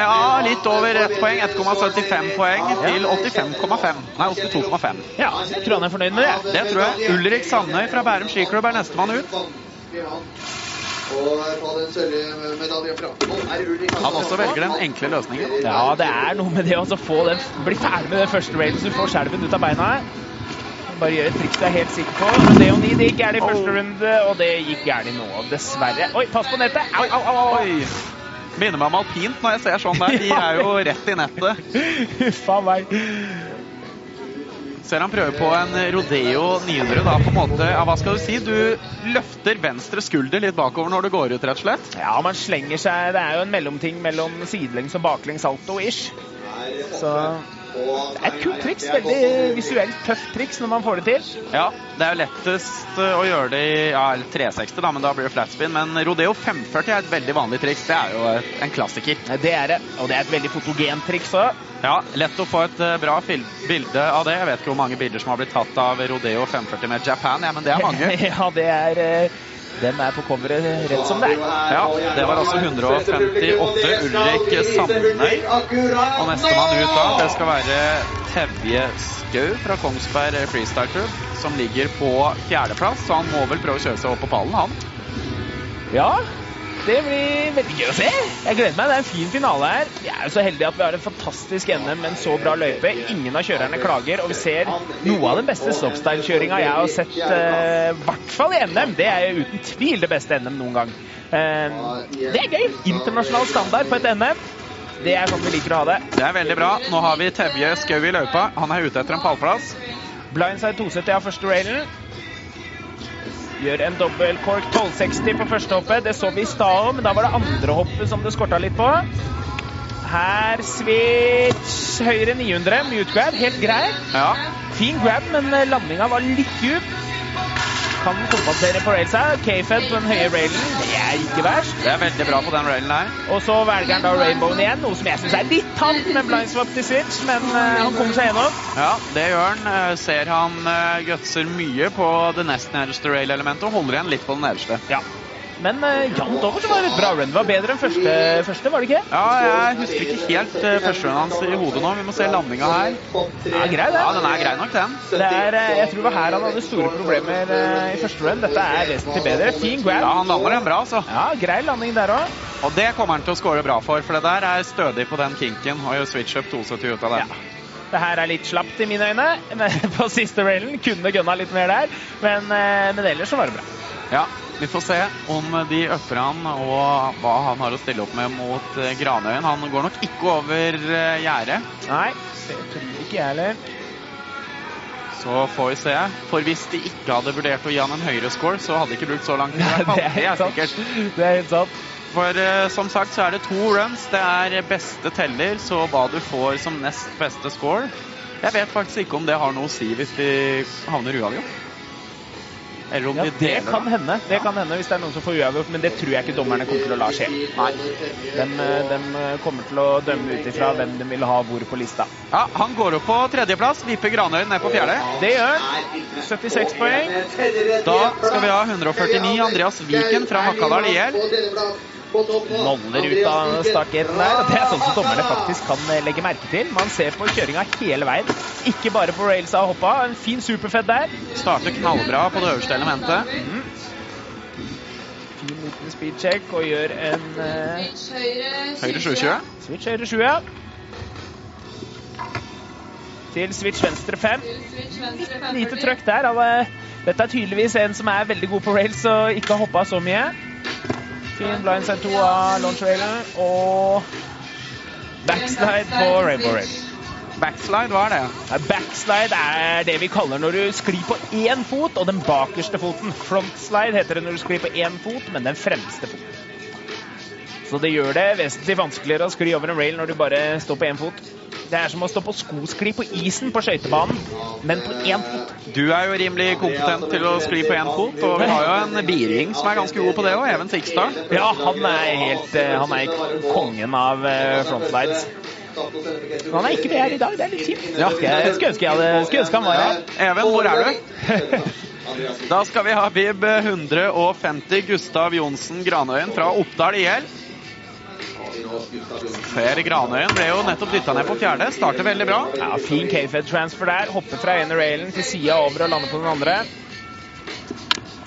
ja, litt over ett poeng. 1,75 poeng til 85,5. Nei, 82,5. Ja, tror han er fornøyd med det. Det tror jeg. Ulrik Sandøy fra Bærum skiklubb er nestemann ut. Han. Også velger den enkle løsningen. Ja, det er noe med det å få den, bli ferdig med den første railen, så du får skjelven ut av beina. Bare gjøre et triks du er helt sikker på. 9 det gikk gærent i første runde, og det gikk gærent nå, dessverre. Oi, pass på nettet! Au, au, au! au. Minner meg om alpint når jeg ser sånn der. De er jo rett i nettet. Faen meg. Ser han prøver på en Rodeo 900 da, på en måte, ja, hva skal du si? Du løfter venstre skulder litt bakover når du går ut, rett og slett. Ja, man slenger seg Det er jo en mellomting mellom sidelengs og baklengs salto-ish. Så Det er et kult triks. Veldig visuelt tøft triks når man får det til. Ja, det er jo lettest å gjøre det i ja, 360, da, men da blir det flatspin. Men Rodeo 540 er et veldig vanlig triks. Det er jo et- en klassiker. Det er det. Og det er et veldig fotogent triks òg. Ja, Lett å få et eh, bra bilde av det. Jeg vet ikke hvor mange bilder som har blitt tatt av Rodeo 540 med Japan, ja, men det er mange. ja, det er eh, Dem er på coveret rett som det er. Ja, det var altså 158 Ulrik Sandøy. Og nestemann ut da, det skal være Tevje Skau fra Kongsberg Freestyle Club, som ligger på fjerdeplass. Så han må vel prøve å kjøre seg opp på pallen, han. Ja, det blir veldig gøy å se. Jeg gleder meg. Det er en fin finale her. Vi er jo så heldige at vi har en fantastisk NM med en så bra løype. Ingen av kjørerne klager, og vi ser noe av den beste slopestyle-kjøringa jeg har sett, i i hvert fall i NM. Det er jo uten tvil det beste NM noen gang. Uh, det er gøy. Internasjonal standard på et NM. Det er sånn vi liker å ha det. Det er veldig bra. Nå har vi Tevje Skau i løypa. Han er ute etter en pallplass. Blindside 270 av første railen. Gjør en dobbel cork 1260 på første hoppet. Det så vi i stad òg, men da var det andre hoppet som det skorta litt på. Her switch høyre 900, mute grab, helt grei. Ja, Fin grab, men landinga var litt djup. Kan kompensere på railsa. K-fed på den høye railen, det er ikke verst. det er veldig bra på den railen der. Og så velger han da rainbowen igjen, noe som jeg syns er litt tamt med blindswap til switch, men uh, han kommer seg gjennom. Ja, det gjør han. Eh, Ser han uh, gutser mye på det nest nederste rail-elementet og holder igjen litt på det nederste. Ja. Men uh, jevnt over så var det et bra run. Det var bedre enn første, første var det ikke? Ja, jeg husker ikke helt uh, førsterunden hans i hodet nå. Vi må se landinga her. Ja, grei det. Ja, den er grei nok, den. Det er, uh, jeg tror det var her han hadde store problemer uh, i første run. Dette er vesentlig bedre. Fin grab. Ja, han lander den bra, altså. Ja, grei landing der òg. Og det kommer han til å score bra for, for det der er stødig på den kinken. Og gjør switch up 72 ut av den. Ja. Det her er litt slapt i mine øyne men på siste railen. Kunne gunna litt mer der, men, eh, men ellers så var det bra. Ja, vi får se om de upper han og hva han har å stille opp med mot eh, Granøyen. Han går nok ikke over eh, gjerdet, Nei, det tror ikke jeg heller. så får vi se. For hvis de ikke hadde vurdert å gi han en høyere score, så hadde de ikke brukt så lang tid. det er helt sant. Det er helt sant. For uh, som sagt så er det to runs. Det er beste teller, så hva du får som nest beste score Jeg vet faktisk ikke om det har noe å si hvis de havner uavgjort. Eller om Ja, de det kan hende Det kan hende hvis det er noen som får uavgjort, men det tror jeg ikke dommerne kommer til å la skje. Nei. De, kommer til å dømme ut ifra hvem de vil ha hvor på lista. Ja, Han går opp på tredjeplass. Viper Granøy ned på fjerde. Det gjør han. 76 poeng. Da skal vi ha 149 Andreas Viken fra Hakadal IL. Noller ut av startgaten der. og Det er sånn som dommerne faktisk kan eh, legge merke til. Man ser på kjøringa hele veien, ikke bare på railsa og hoppa. En fin superfed der. Starter knallbra på det øverste elementet. Fin liten speedcheck og gjør en eh, Høyre 720. switch høyre 7, ja. Til switch venstre 5. Lite trøkk der. Eh, Dette er tydeligvis en som er veldig god på rails og ikke har hoppa så mye. Fin blindside 2 av launch railen og backslide på rainbow rail. Backslide, hva er det? Backslide er det vi kaller når du sklir på én fot og den bakerste foten. Frontslide heter det når du sklir på én fot, men den fremste foten. Så det gjør det vesentlig vanskeligere å skli over en rail når du bare står på én fot. Det er som å stå på skoskli på isen på skøytebanen, men på én fot. Du er jo rimelig kompetent til å skli på én fot, og vi har jo en biring som er ganske god på det òg, Even Sikstad. Ja, han er helt eh, Han er kongen av frontlides. Men han er ikke med her i dag, det er litt kjipt. Ja. Jeg skulle ønske, jeg hadde, skulle ønske han var her. Even, hvor er du? Da skal vi ha Bib 150 Gustav Johnsen Granøyen fra Oppdal IL. Ser Granøyen ble jo nettopp dytta ned på fjerde. Starter veldig bra. Ja, Fin K-Fed transfer der. Hopper fra ene railen til sida over og lander på den andre.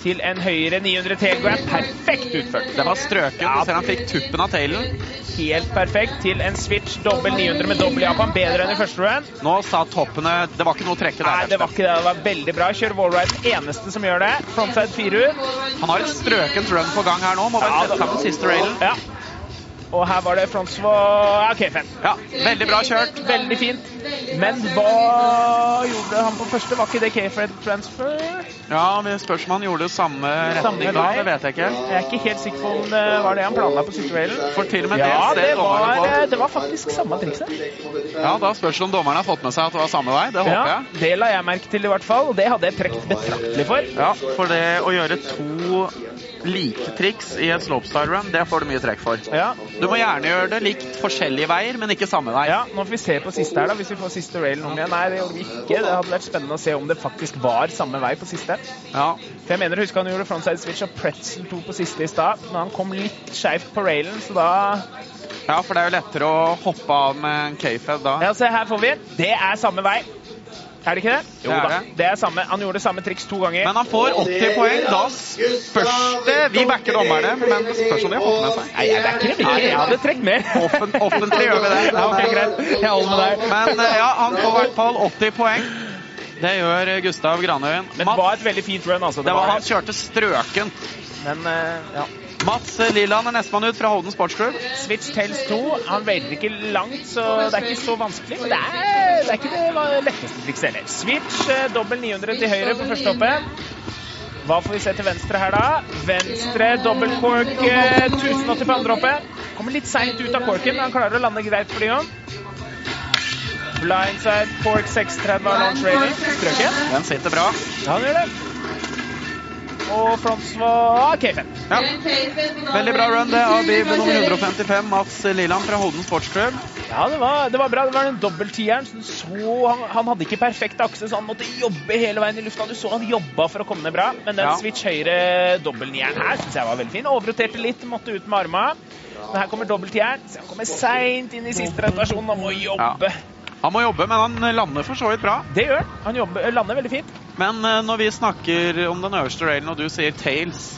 Til en høyre 900 tailgrab. Perfekt utført. Det var strøket. Du ser han fikk tuppen av tailen. Helt perfekt til en switch dobbel 900 med dobbel Japan. Bedre enn i første run. Nå sa toppene Det var ikke noe å trekke Nei, det var ikke det. Det var veldig bra. Kjører wallride. Eneste som gjør det. Frontside 4 ut. Han har et strøkent run på gang her nå. Må bare Ja, sette sammen siste railen. Ja. Og her var det Francois OK, K5. Ja, veldig bra kjørt. Veldig fint. Men hva gjorde han på første? Var ikke det K-Fred transfer? Ja, vi spørs om han gjorde samme retning da. Det vet jeg ikke. Jeg er ikke helt sikker på om det var det han planla på situasjonen. For til og med Ja, det det var, det var faktisk samme trikset. Ja, Da spørs det om dommeren har fått med seg at det var samme vei. Det håper Ja, jeg. det la jeg merke til i hvert fall, og det hadde jeg trukket betraktelig for. Ja, For det å gjøre to like triks i et slopestyle run, det får du mye trekk for. Ja, Du må gjerne gjøre det likt forskjellige veier, men ikke samme vei. ja, Nå får vi se på siste her, da, hvis vi får siste railen om igjen. Nei, det gjorde vi ikke. Det hadde vært spennende å se om det faktisk var samme vei på siste. Ja. For jeg mener, husker han gjorde frontside switch og pretzel 2 på siste i stad, men han kom litt skeivt på railen, så da ja, for det er jo lettere å hoppe av med en K-Fed da. Ja, se her får vi. Det er samme vei. Er det ikke det? Jo Det er da. det. Det er samme. Han gjorde samme triks to ganger. Men han får 80 poeng. Da spørs det Vi backer dommerne, men det spørs om de har fått med seg. Nei, jeg backer dem ikke. Jeg hadde trukket mer. Offen, offentlig gjør vi det. Ja, ok, greit. Jeg holder med deg. Men eh, ja, han får i hvert fall 80 poeng. Det gjør Gustav Granøyen. Men det var et veldig fint run, altså. det var han kjørte strøken. Men eh, ja. Mats Lilland er nestemann ut fra Holden Sportsklubb. Switch tells 2. Han velger ikke langt, så det er ikke så vanskelig. Men det er, det er ikke det letteste trikset heller. Switch eh, dobbel 900 til høyre på første hoppet. Hva får vi se til venstre her, da? Venstre dobbel cork eh, 1080 på andre hoppet. Kommer litt seint ut av corken, men han klarer å lande greit for de òg. Blindside cork 630 av launch railing. Strøken. Den sitter bra. Ja, han gjør det. Og Francois K5. Ja. Veldig bra run, det, av bil nummer 155, Mats Lilland fra Holden Sportsklubb. Ja, det var, det var bra. Det var den dobbelttieren. så han, han hadde ikke perfekt akse, så han måtte jobbe hele veien i lufta. Du så han jobba for å komme ned bra, men den Ja. switch høyre dobbeltnieren her syns jeg var veldig fin. Overroterte litt, måtte ut med arma. Men her kommer dobbelttieren. Så han kommer seint inn i siste rotasjon og må jobbe. Han må jobbe, men han lander for så vidt bra. Det gjør han. Han jobber, lander veldig fint. Men eh, når vi snakker om den øverste railen, og du sier tails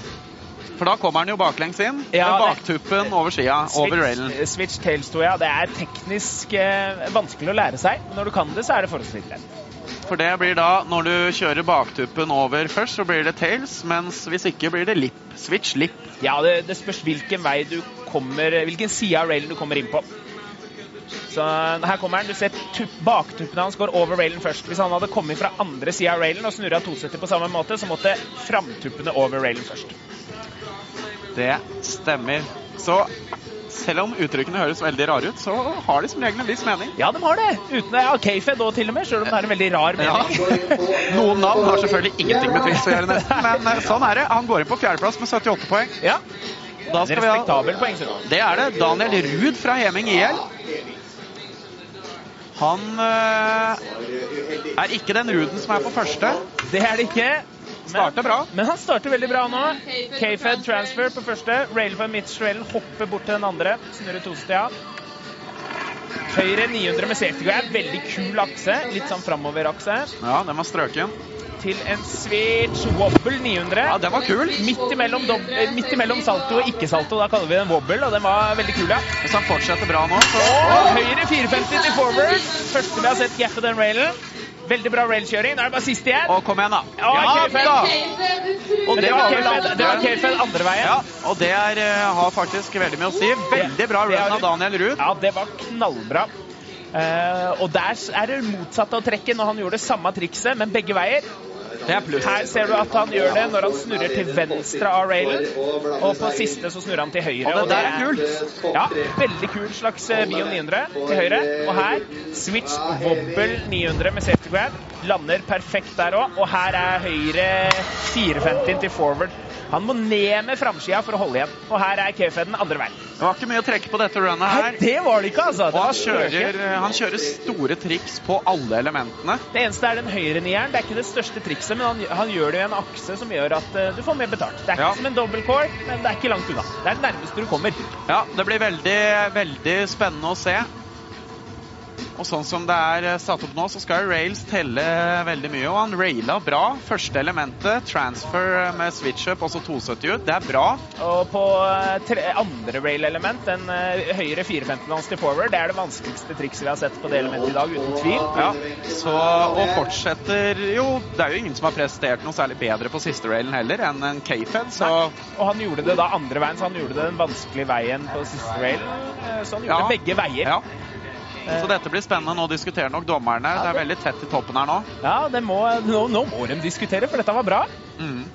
For da kommer den jo baklengs inn, Ja, med baktuppen over skia, over railen. Switch, switch tails, tror jeg. Det er teknisk eh, vanskelig å lære seg. Men når du kan det, så er det forholdsvis lett. For det blir da, når du kjører baktuppen over først, så blir det tails, mens hvis ikke blir det lip. Switch lip. Ja, det, det spørs hvilken vei du kommer Hvilken side av railen du kommer inn på. Så her kommer han. Du ser tupp, baktuppene hans går over railen først. Hvis han hadde kommet fra andre sida av railen og snurra 270 på samme måte, så måtte framtuppene over railen først. Det stemmer. Så selv om uttrykkene høres veldig rare ut, så har de som regel en viss mening. Ja, de har det. Uten. Ja, K-Fed òg, til og med, selv om det er en veldig rar Ja. mening. Noen navn har selvfølgelig ingenting med triks å gjøre, nesten. Men eh, sånn er det. Han går inn på fjerdeplass med 78 poeng. Ja. Da skal vi ha respektabel poengsum. Det er det. Daniel Ruud fra Heming IL. Han eh, er ikke den Ruden som er på første. Det er det ikke. Starter bra. Men han starter veldig bra nå. K-Fed transfer på første. Railway for hopper bort til den andre. Snurrer tostia. Høyre 900 med safety grab. Veldig kul akse. Litt sånn framoverakse. Ja, den var strøken. Til en switch wobble 900. Ja, den var kul. Midt imellom, eh, midt imellom salto og ikke-salto. Da kaller vi den wobble, og den var veldig kul, ja. Hvis han fortsetter bra nå, så Og høyre 450 til forward. Første vi har sett gappe den railen. Veldig bra railkjøring. Nå er det bare siste igjen. Å, kom igjen, da. Ja, K-Fed. da! Og Men det var det var K-Fed andre veien. Ja, og det er, eh, har faktisk veldig mye å si. Veldig bra Det run av Daniel Ruud. Ja, det var knallbra. Uh, og der er det motsatt av trekket når han gjorde det samme trikset, men begge veier. Er. Her ser du at han gjør det når han snurrer til venstre av railen, og på siste så snurrer han til høyre. Og det der er kult. Ja, veldig kul slags eh, Bio 900 til høyre. Og her switch wobble 900 med safety grab. Lander perfekt der òg. Og her er høyre 450 til forward. Han må ned med framsida for å holde igjen. Og her er K-Fed den andre veien. Det var ikke mye å trekke på dette runnet Nei, her. det var det ikke, altså. Og han kjører, han kjører store triks på alle elementene. det eneste er den høyre nieren. Det er ikke det største trikset, men han, han gjør det i en akse som gjør at uh, du får mer betalt. Det er ikke Ja. som en dobbeltcore, men det er ikke langt unna. Det er det nærmeste du kommer. Ja, det blir veldig, veldig spennende å se. Og sånn som det er eh, satt opp nå, så skal rails telle veldig mye. Og han raila bra. Første elementet, transfer med switch-up, også 270 ut. Det er bra. Og på eh, tre, andre rail-element, den høyere høyre 450 hans til forward, det er det vanskeligste trikset vi har sett på det elementet i dag, uten tvil. Ja, så, og fortsetter Jo, det er jo ingen som har prestert noe særlig bedre på siste railen heller enn en K-Fed, så Og han gjorde det da andre veien, så han gjorde det den vanskelige veien på siste rail. Så han gjorde Ja. begge veier. Ja. Så dette blir spennende. Nå diskuterer nok dommerne. Det er veldig tett i toppen her nå. Ja, det må, nå, nå må de diskutere, for dette var bra. Mm.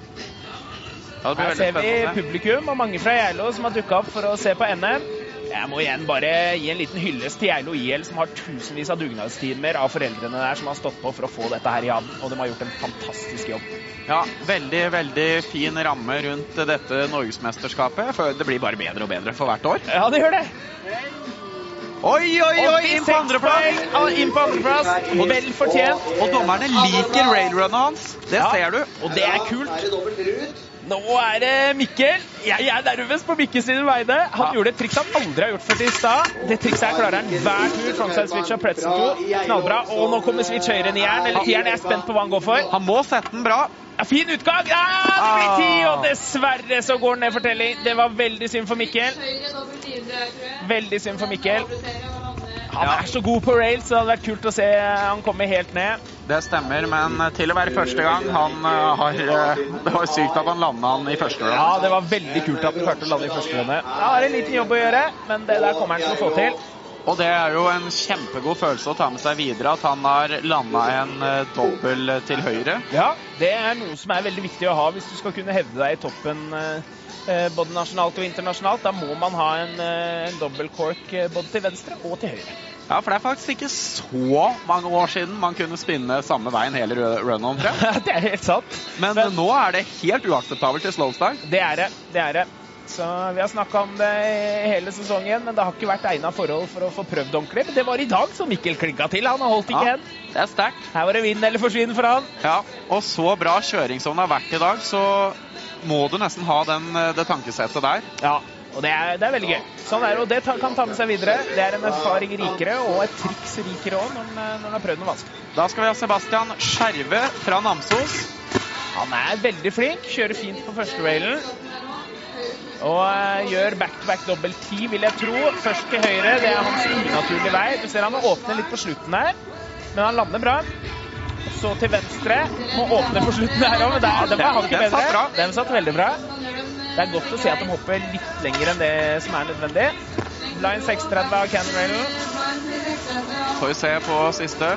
Ja, det Her ser vi publikum og mange fra Geilo som har dukka opp for å se på NM. Jeg må igjen bare gi en liten hyllest til Geilo IL, som har tusenvis av dugnadstimer av foreldrene der som har stått på for å få dette her i havn. Og de har gjort en fantastisk jobb. Ja, veldig, veldig fin ramme rundt dette norgesmesterskapet. For Det blir bare bedre og bedre for hvert år. Ja, det gjør det. Oi, oi, oi! Inn på 86 andreplass! Inn på andreplass. Vel fortjent. Og dommerne liker railrunnet hans. Det ser du. Og det er kult. Nå er det Mikkel. Jeg er nervøs på Mikkel sine vegne. Han Ja. gjorde et triks han aldri har gjort før i stad. Det trikset her klarer han hver tur. Frontside switch og pretzel 2. Knallbra. Og nå kommer switch høyre jern. eller tieren. Jeg er spent på hva han går for. Han må sette den bra. Ja, fin utgang! Ja, det blir ti, Ah. og dessverre så går den ned for telling. Det var veldig synd for Mikkel. Veldig synd for Mikkel. Han er så god på rails, så det hadde vært kult å se han komme helt ned. Det stemmer, men til å være første gang han eh, har eh, Det var sykt at han landa han i første runde. Ja, det var veldig kult at han klarte å lande i første runde. Da har en liten jobb å gjøre, men det der kommer han til å få til. Og det er jo en kjempegod følelse å ta med seg videre at han har landa en eh, dobbel til høyre. Ja, det er noe som er veldig viktig å ha hvis du skal kunne hevde deg i toppen eh, eh, både nasjonalt og internasjonalt. Da må man ha en, eh, en dobbel cork eh, både til venstre og til høyre. Ja, for det er faktisk ikke så mange år siden man kunne spinne samme veien hele ru- runnen omtrent. det er helt sant. Men nå er det helt uakseptabelt i slowstyle. Det er det. Det er det. Så Vi har snakka om det hele sesongen, men det har ikke vært egna forhold for å få prøvd ordentlig. Men det var i dag som Mikkel klinka til. Han har holdt ikke Ja, hen. det er sterkt. Her var det vinn eller forsvinn for han. Ja, og så bra kjøring som det har vært i dag, så må du nesten ha den, eh, det tankesettet der. Ja, og det er, det er veldig gøy. Sånn er det, og det kan ta med seg videre. Det er en erfaring rikere, og et triks rikere òg, når, en- når en har prøvd noe vanskelig. Da skal vi ha Sebastian Skjerve fra Namsos. Han er veldig flink, kjører fint på første railen. Og eh, gjør back-to-back dobbel ti, vil jeg tro. Først til høyre, det er hans unaturlige vei. Du ser han må åpne litt på slutten her, men han lander bra. Så til venstre. Må åpne på slutten her òg, men der, den var hakket satt bedre. bra. Den satt veldig bra. Det er godt å se at de hopper litt lenger enn det som er nødvendig. Line 630 av Cannon Railen. Får vi se på siste.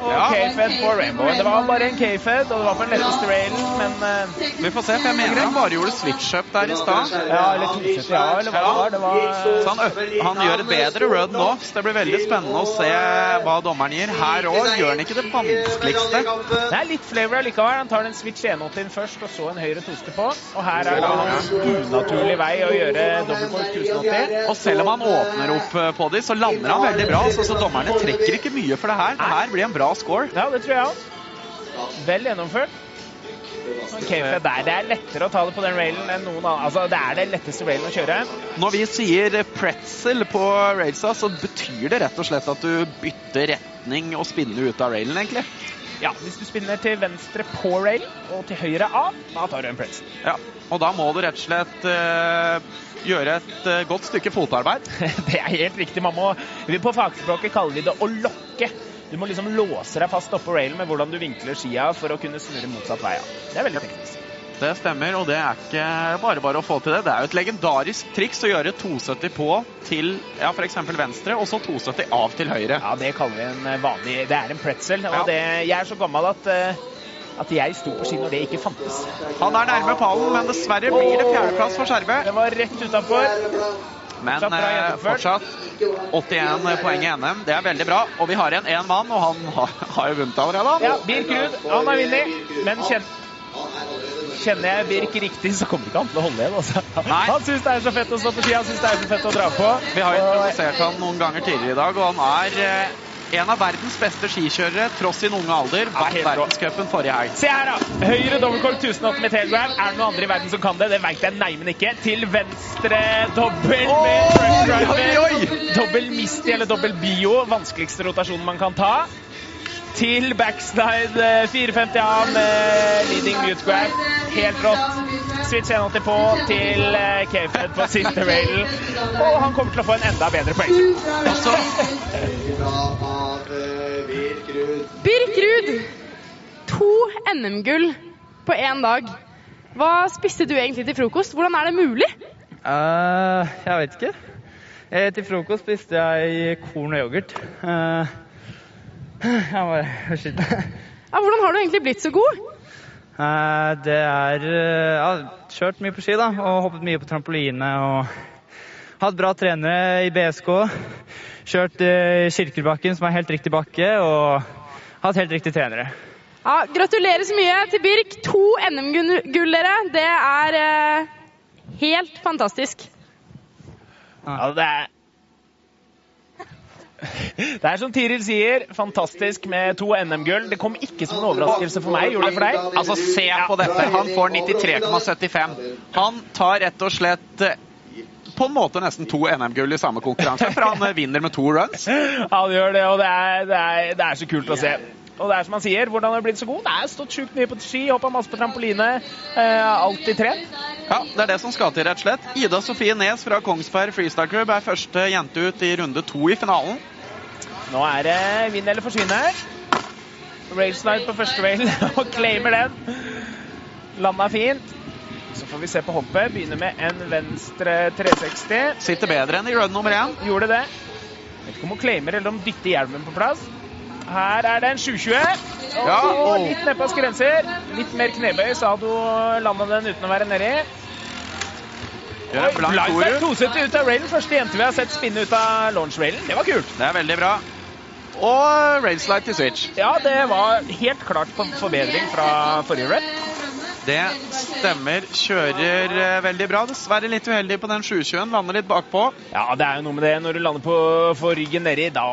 Og Ja. K-Fed på Rainbow. Det var bare en K-Fed, og det var på den letteste railen, men uh, Vi får se, for jeg mener han bare gjorde switch-up der i stad. Ja, eller 270, ja, eller hva det var. Det var Så han, han gjør et bedre run nå, så det blir veldig spennende å se hva dommeren gir. Her òg gjør han ikke det vanskeligste. Det er litt flavor allikevel. Han tar den switch 180 først, og så en høyre toste på. Og her er det en unaturlig vei å gjøre dobbeltkork 1080. Og selv om han åpner opp eh, på de, så lander han veldig bra. Så, så dommerne trekker ikke mye for det her. Det her blir en bra score. Ja, det tror jeg òg. Vel gjennomført. Okay, for der, Det er lettere å ta det på den railen enn noen annen. Altså, Det er det letteste railen å kjøre. Når vi sier pretzel på railsa, så betyr det rett og slett at du bytter retning og spinner ut av railen, egentlig. Ja, Hvis du spinner til venstre på rail og til høyre av, da tar du en pretzel. Ja, Og da må du rett og slett uh, gjøre et uh, godt stykke fotarbeid. Det er helt riktig. Man må, på fagspråket kaller vi det å lokke. Du må liksom låse deg fast oppå railen med hvordan du vinkler skia for å kunne snurre motsatt vei. Ja. Det er veldig teknisk. Det stemmer, og det er ikke bare bare å få til det. Det er jo et legendarisk triks å gjøre 270 på til ja, f.eks. venstre, og så 270 av til høyre. Ja, det kaller vi en eh, vanlig Det er en pretzel. Ja. Og det, jeg er så gammel at, eh, at jeg sto på ski når det ikke fantes. Han er nærme pallen, men dessverre blir det fjerdeplass for Skjervø. Det var rett utafor. Men Fortsatt eh, fortsatt 81 poeng i NM. Det er veldig bra. Og vi har igjen én mann, og han har, har jo vunnet allerede. Ja. Birk Ruud, han har vunnet. Men kjen, kjenner jeg Birk riktig, så kommer ikke han til å holde igjen. Altså. Han syns det er så fett å stå på ski, han syns det er så fett å dra på. Vi har Og- introdusert han noen ganger tidligere i dag, og han er eh, en av verdens beste skikjørere tross sin unge alder. Vant helt verdenscupen forrige helg. Se her, da. Høyre dobbeltkork 1008 med tailgrab. Er det noen andre i verden som kan det? Det veit jeg neimen ikke. Til venstre dobbel med truck driver. Dobbel Misty eller dobbel Bio. Vanskeligste rotasjonen man kan ta. Til backslide eh, 450A med leading mute grab. Helt rått. Switch 180 på til eh, K-Fed på siste railen. Og han kommer til å få en enda bedre poeng. Altså, Birkrud. Birk Ruud, to NM-gull på én dag. Hva spiste du egentlig til frokost? Hvordan er det mulig? Uh, jeg vet ikke. Eh, til frokost spiste jeg korn og yoghurt. Eh, jeg var skitten. Ja, hvordan har du egentlig blitt så god? Eh, det er eh, Jeg har kjørt mye på ski da, og hoppet mye på trampoline. og Hatt bra trenere i BSK. Kjørt eh, Kirkelbakken, som er helt riktig bakke, og hatt helt riktige trenere. Ja, gratulerer så mye til Birk. To NM-gull, dere. Det er eh, helt fantastisk. Ja, det er Det er som Tiril sier, fantastisk med to NM-gull. Det kom ikke som en overraskelse for meg. Gjorde det for deg? altså, se på dette. Han får 93,75. Han tar rett og slett eh, på en måte nesten to NM-gull i samme konkurranse, for han eh, vinner med to runs. Han gjør det, og det er, det er, det er så kult å se. Og det er som han sier, hvordan har blitt så god? Det er stått sjukt mye på ski, hoppa masse på trampoline. Eh, alltid trent. Ja, det er det som skal til, rett og slett. Ida Sofie Nes fra Kongsberg Freestyle Club er første jente ut i runde to i finalen. Nå er det vinn eller forsvinn her. Railslide på første rail og claimer den. Landa fint. Så får vi se på hoppet. Begynner med en venstre 360. Sitter bedre enn i run nummer én. Gjorde det. Vet ikke om hun claimer eller om dytter hjelmen på plass. Her er det en 720. Og Ja. litt nedpås grenser. Litt mer knebøy, så hadde hun landa den uten å være nedi. Blank. 270 ut av railen. Første jente vi har sett spinne ut av launch-railen. Det var kult. Det er veldig bra. Og railslide til switch. Ja, det var helt klart forbedring fra forrige rep. Det stemmer. Kjører eh, veldig bra. Dessverre litt uheldig på den 720-en. Lander litt bakpå. Ja, det er jo noe med det når du lander på for ryggen nedi. Da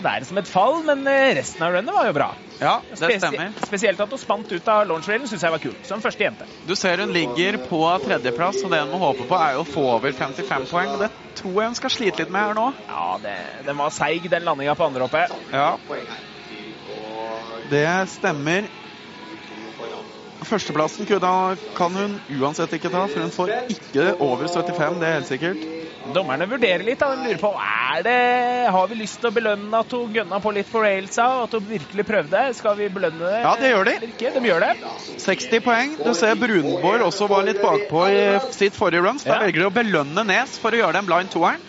det er det som et fall, men eh, resten av runnet var jo bra. Ja, det Spesi- stemmer. Spesielt at hun spant ut av launch-railen syns jeg var kult. Som første jente. Du ser hun ligger på tredjeplass, og det hun må håpe på, er å få over 55 poeng. Det tror jeg hun skal slite litt med her nå. Ja, det, den var seig, den landinga på andre hoppet. Ja. Det stemmer. Førsteplassen kan hun uansett ikke ta, for hun får ikke over 75, det er helt sikkert. Dommerne vurderer litt. Da. De lurer på er det, har vi lyst til å belønne at hun gønna på litt for railsa, og at hun virkelig prøvde. Skal vi belønne det? Ja, det gjør de. Ikke? De gjør det. 60 poeng. Du ser Brunborg også var litt bakpå i sitt forrige runs. Da Ja. velger de å belønne Nes for å gjøre den blind toeren.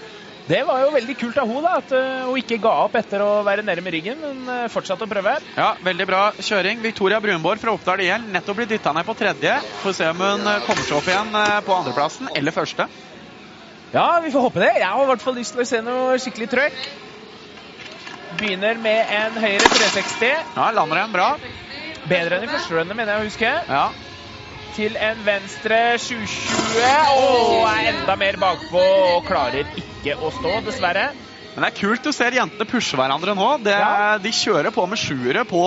Det var jo veldig kult av henne at uh, hun ikke ga opp etter å være nede med ryggen, men uh, fortsatte å prøve. Ja, veldig bra kjøring. Victoria Brunborg fra Oppdal IL nettopp blitt dytta ned på tredje. Får se om hun eh, kommer seg opp igjen eh, på andreplassen eller første. Ja, vi får håpe det. Jeg har i hvert fall lyst til å se noe skikkelig trøkk. Begynner med en høyre 360. Ja, lander den bra. Bedre enn i første runde, mener jeg å huske. Ja. Til en venstre 720. Og er enda mer bakpå og klarer ikke å stå, dessverre. Men det er kult du ser jentene pushe hverandre nå. Det, Ja. De kjører på med sjuere på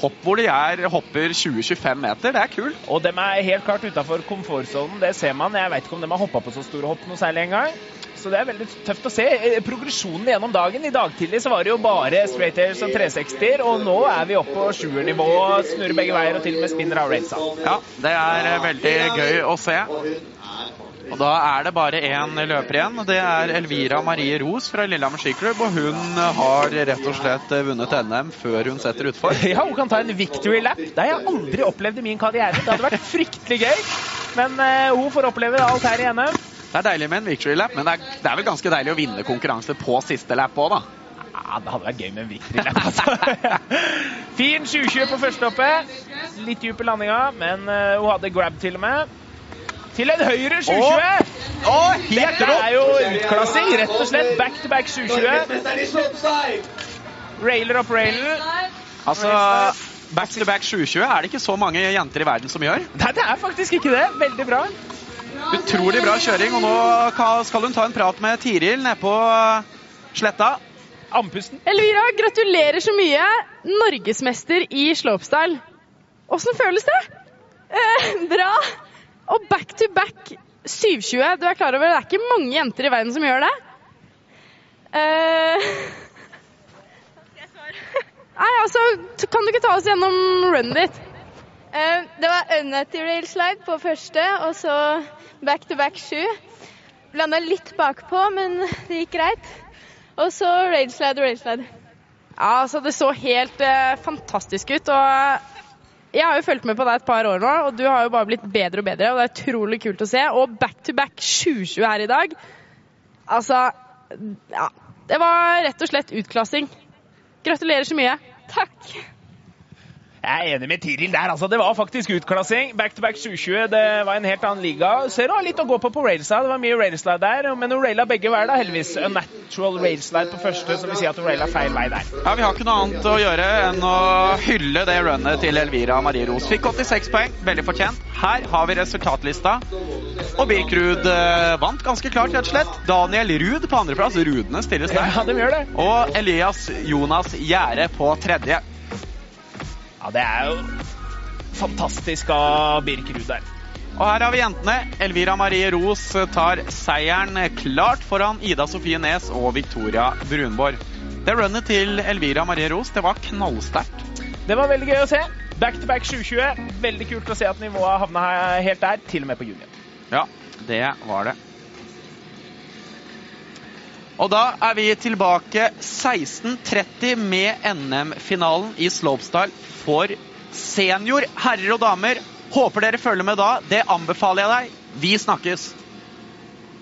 hopp hvor de er, hopper 20-25 meter. Det er kult. Og de er helt klart utafor komfortsonen, det ser man. Jeg veit ikke om de har hoppa på så store hopp noe særlig engang. Så det er veldig tøft å se. Eh, Progresjonen gjennom dagen. I dag tidlig så var det jo bare straight airs og 360-er, og nå er vi oppe på sjuernivå, snurrer begge veier og til og med spinner av railsa. Ja, det er eh, veldig gøy å se. Og da er det bare én løper igjen, det er Elvira Marie Ros fra Lillehammer skiklubb. Og hun har rett og slett eh, vunnet NM før hun setter utfor. Ja, hun kan ta en victory lap. Det har jeg aldri opplevd i min karriere. Det hadde vært fryktelig gøy. Men uh, hun får oppleve alt her i NM. Det er deilig med en victory lap, men det er, det er vel ganske deilig å vinne konkurranse på siste lap òg, da. Ja, det hadde vært gøy med en victory lap. Altså. fin 720 på første hoppet. Litt dyp i landinga, men eh, hun hadde grab til og med. Til en høyre 720! Å, helt Dette er jo utklassing, rett og slett. Back to back 720. Railer opp railen. Altså, back to back 720 er det ikke så mange jenter i verden som gjør. Nei, det er faktisk ikke det. Veldig bra. Utrolig bra kjøring, og nå skal hun ta en prat med Tiril nede på Sletta. Andpusten. Elvira, gratulerer så mye. Norgesmester i slopestyle. Åssen føles det? Eh, bra. Og back to back 720. Du er klar over det er ikke mange jenter i verden som gjør det? Eh, Nei, altså, Kan du ikke ta oss gjennom runnet ditt? Eh, det var unnet rail slide på første, og så back to back sju. Landa litt bakpå, men det gikk greit. Og så rail slide og rail slide. Ja, altså, Det så helt eh, fantastisk ut. og Jeg har jo fulgt med på deg et par år nå, og du har jo bare blitt bedre og bedre. og Det er utrolig kult å se. Og back to back 720 her i dag. Altså Ja. Det var rett og slett utklassing. Gratulerer så mye. Takk. Jeg er enig med Tiril der, altså. Det var faktisk utklassing. Back to back 2020 det var en helt annen liga. Ser du har litt å gå på på railslide. Det var mye railslide der, men hun raila begge hver, da, heldigvis. A natural railslide på første, som vil si at hun raila feil vei der. Ja, Vi har ikke noe annet å gjøre enn å hylle det runnet til Elvira Marie Ros. Fikk 86 poeng, veldig fortjent. Her har vi resultatlista. Og Birk Ruud eh, vant ganske klart, rett og slett. Daniel Ruud på andreplass. Rudene stilles der. Ja, de gjør det. Og Elias Jonas Gjære på tredje. Ja, det er jo fantastisk av Birk Ruud der. Og her har vi jentene. Elvira Marie Ros tar seieren klart foran Ida Sofie Nes og Victoria Brunborg. Det runnet til Elvira Marie Ros, det var knallsterkt. Det var veldig gøy å se. Back to back 720. Veldig kult å se at nivået havna helt der, til og med på junior. Ja, det var det. Og da er vi tilbake 16.30 med NM-finalen i slopestyle for senior herrer og damer. Håper dere følger med da. Det anbefaler jeg deg. Vi snakkes!